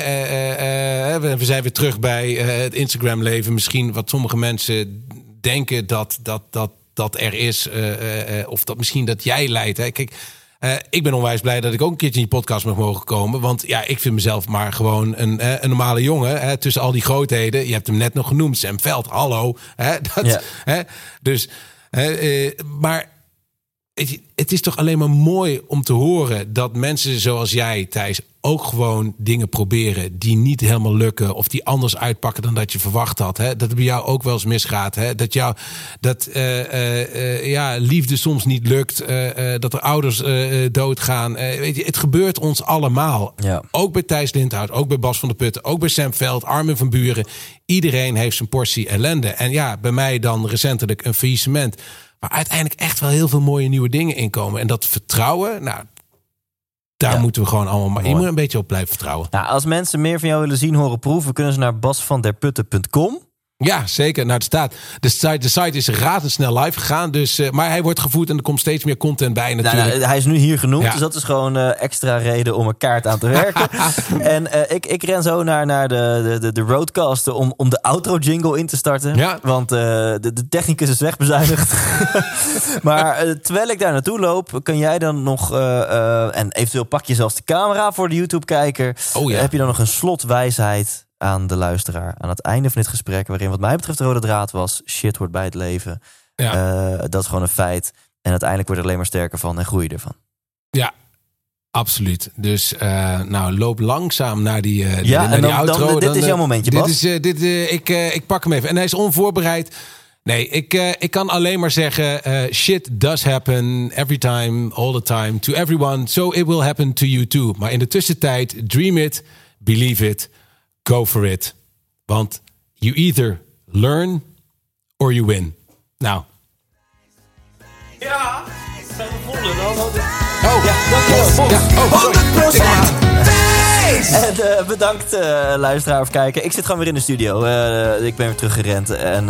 We zijn weer terug bij het Instagram-leven. Misschien wat sommige mensen denken dat dat, dat, dat er is. eh, eh, eh, of dat misschien dat jij leidt. Hè? Kijk, ik ben onwijs blij dat ik ook een keertje in je podcast mag mogen komen. Want ja, ik vind mezelf maar gewoon een, een normale jongen. Hè, tussen al die grootheden. Je hebt hem net nog genoemd. Sam Veld, hallo. Hè, dat, Ja. hè, dus, hè, maar het is toch alleen maar mooi om te horen dat mensen zoals jij, Thijs, ook gewoon dingen proberen die niet helemaal lukken of die anders uitpakken dan dat je verwacht had. Hè? Dat het bij jou ook wel eens misgaat. Hè? Dat jou dat eh, eh, eh, ja, liefde soms niet lukt, dat er ouders doodgaan. Weet je, het gebeurt ons allemaal. Ja. Ook bij Thijs Lindhout, ook bij Bas van der Putten, ook bij Sam Veld, Armin van Buren. Iedereen heeft zijn portie ellende. En ja, bij mij dan recentelijk een faillissement. Waar uiteindelijk echt wel heel veel mooie nieuwe dingen in komen. En dat vertrouwen, nou, daar Ja. moeten we gewoon allemaal maar. Je moet een beetje op blijven vertrouwen. Nou, als mensen meer van jou willen zien, horen, proeven... kunnen ze naar basvanderputten.com. Ja, zeker. Nou, het staat. De site, de site is razendsnel live gegaan. Dus, eh, maar hij wordt gevoed en er komt steeds meer content bij Nou, natuurlijk. nou, hij is nu hier genoemd, Ja. dus dat is gewoon eh, extra reden om een kaart aan te werken. en eh, ik, ik ren zo naar, naar de, de, de, de roadcast om, om de outro jingle in te starten. Ja. Want de, de technicus is wegbezuinigd. maar terwijl ik daar naartoe loop, kan jij dan nog... en eventueel pak je zelfs de camera voor de YouTube-kijker. Oh ja. Heb je dan nog een slotwijsheid aan de luisteraar aan het einde van dit gesprek... waarin wat mij betreft de rode draad was... shit hoort bij het leven. ja. Eh, dat is gewoon een feit. En uiteindelijk word je er alleen maar sterker van en groei je ervan. ja, absoluut. Dus eh, nou, loop langzaam naar die, eh, Ja, naar en die dan- dan- outro. dit is eh, jouw momentje, Dit Bas. is, eh, dit, ik, ik pak hem even. En hij is onvoorbereid. Nee, ik, ik kan alleen maar zeggen: shit does happen every time, all the time, to everyone. So it will happen to you too. Maar in de tussentijd, dream it, believe it, go for it. Want you either learn or you win. Nou. Ja, Oh, ja, dankjewel. Ja, oh, sorry. 100% En eh, bedankt eh, luisteraar of kijken. Ik zit gewoon weer in de studio. Eh, ik ben weer teruggerend. En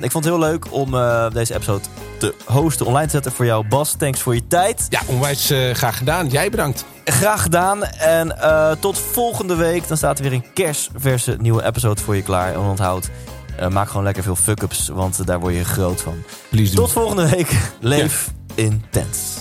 ik vond het heel leuk om eh, deze episode te hosten, online te zetten voor jou. Bas, thanks voor je tijd. Ja, onwijs eh, graag gedaan. Jij bedankt. Graag gedaan. En eh, tot volgende week. Dan staat er weer een kerstverse nieuwe episode voor je klaar. En onthoud, eh, maak gewoon lekker veel fuck-ups. Want daar word je groot van. Please do. Tot volgende week. Leef intens.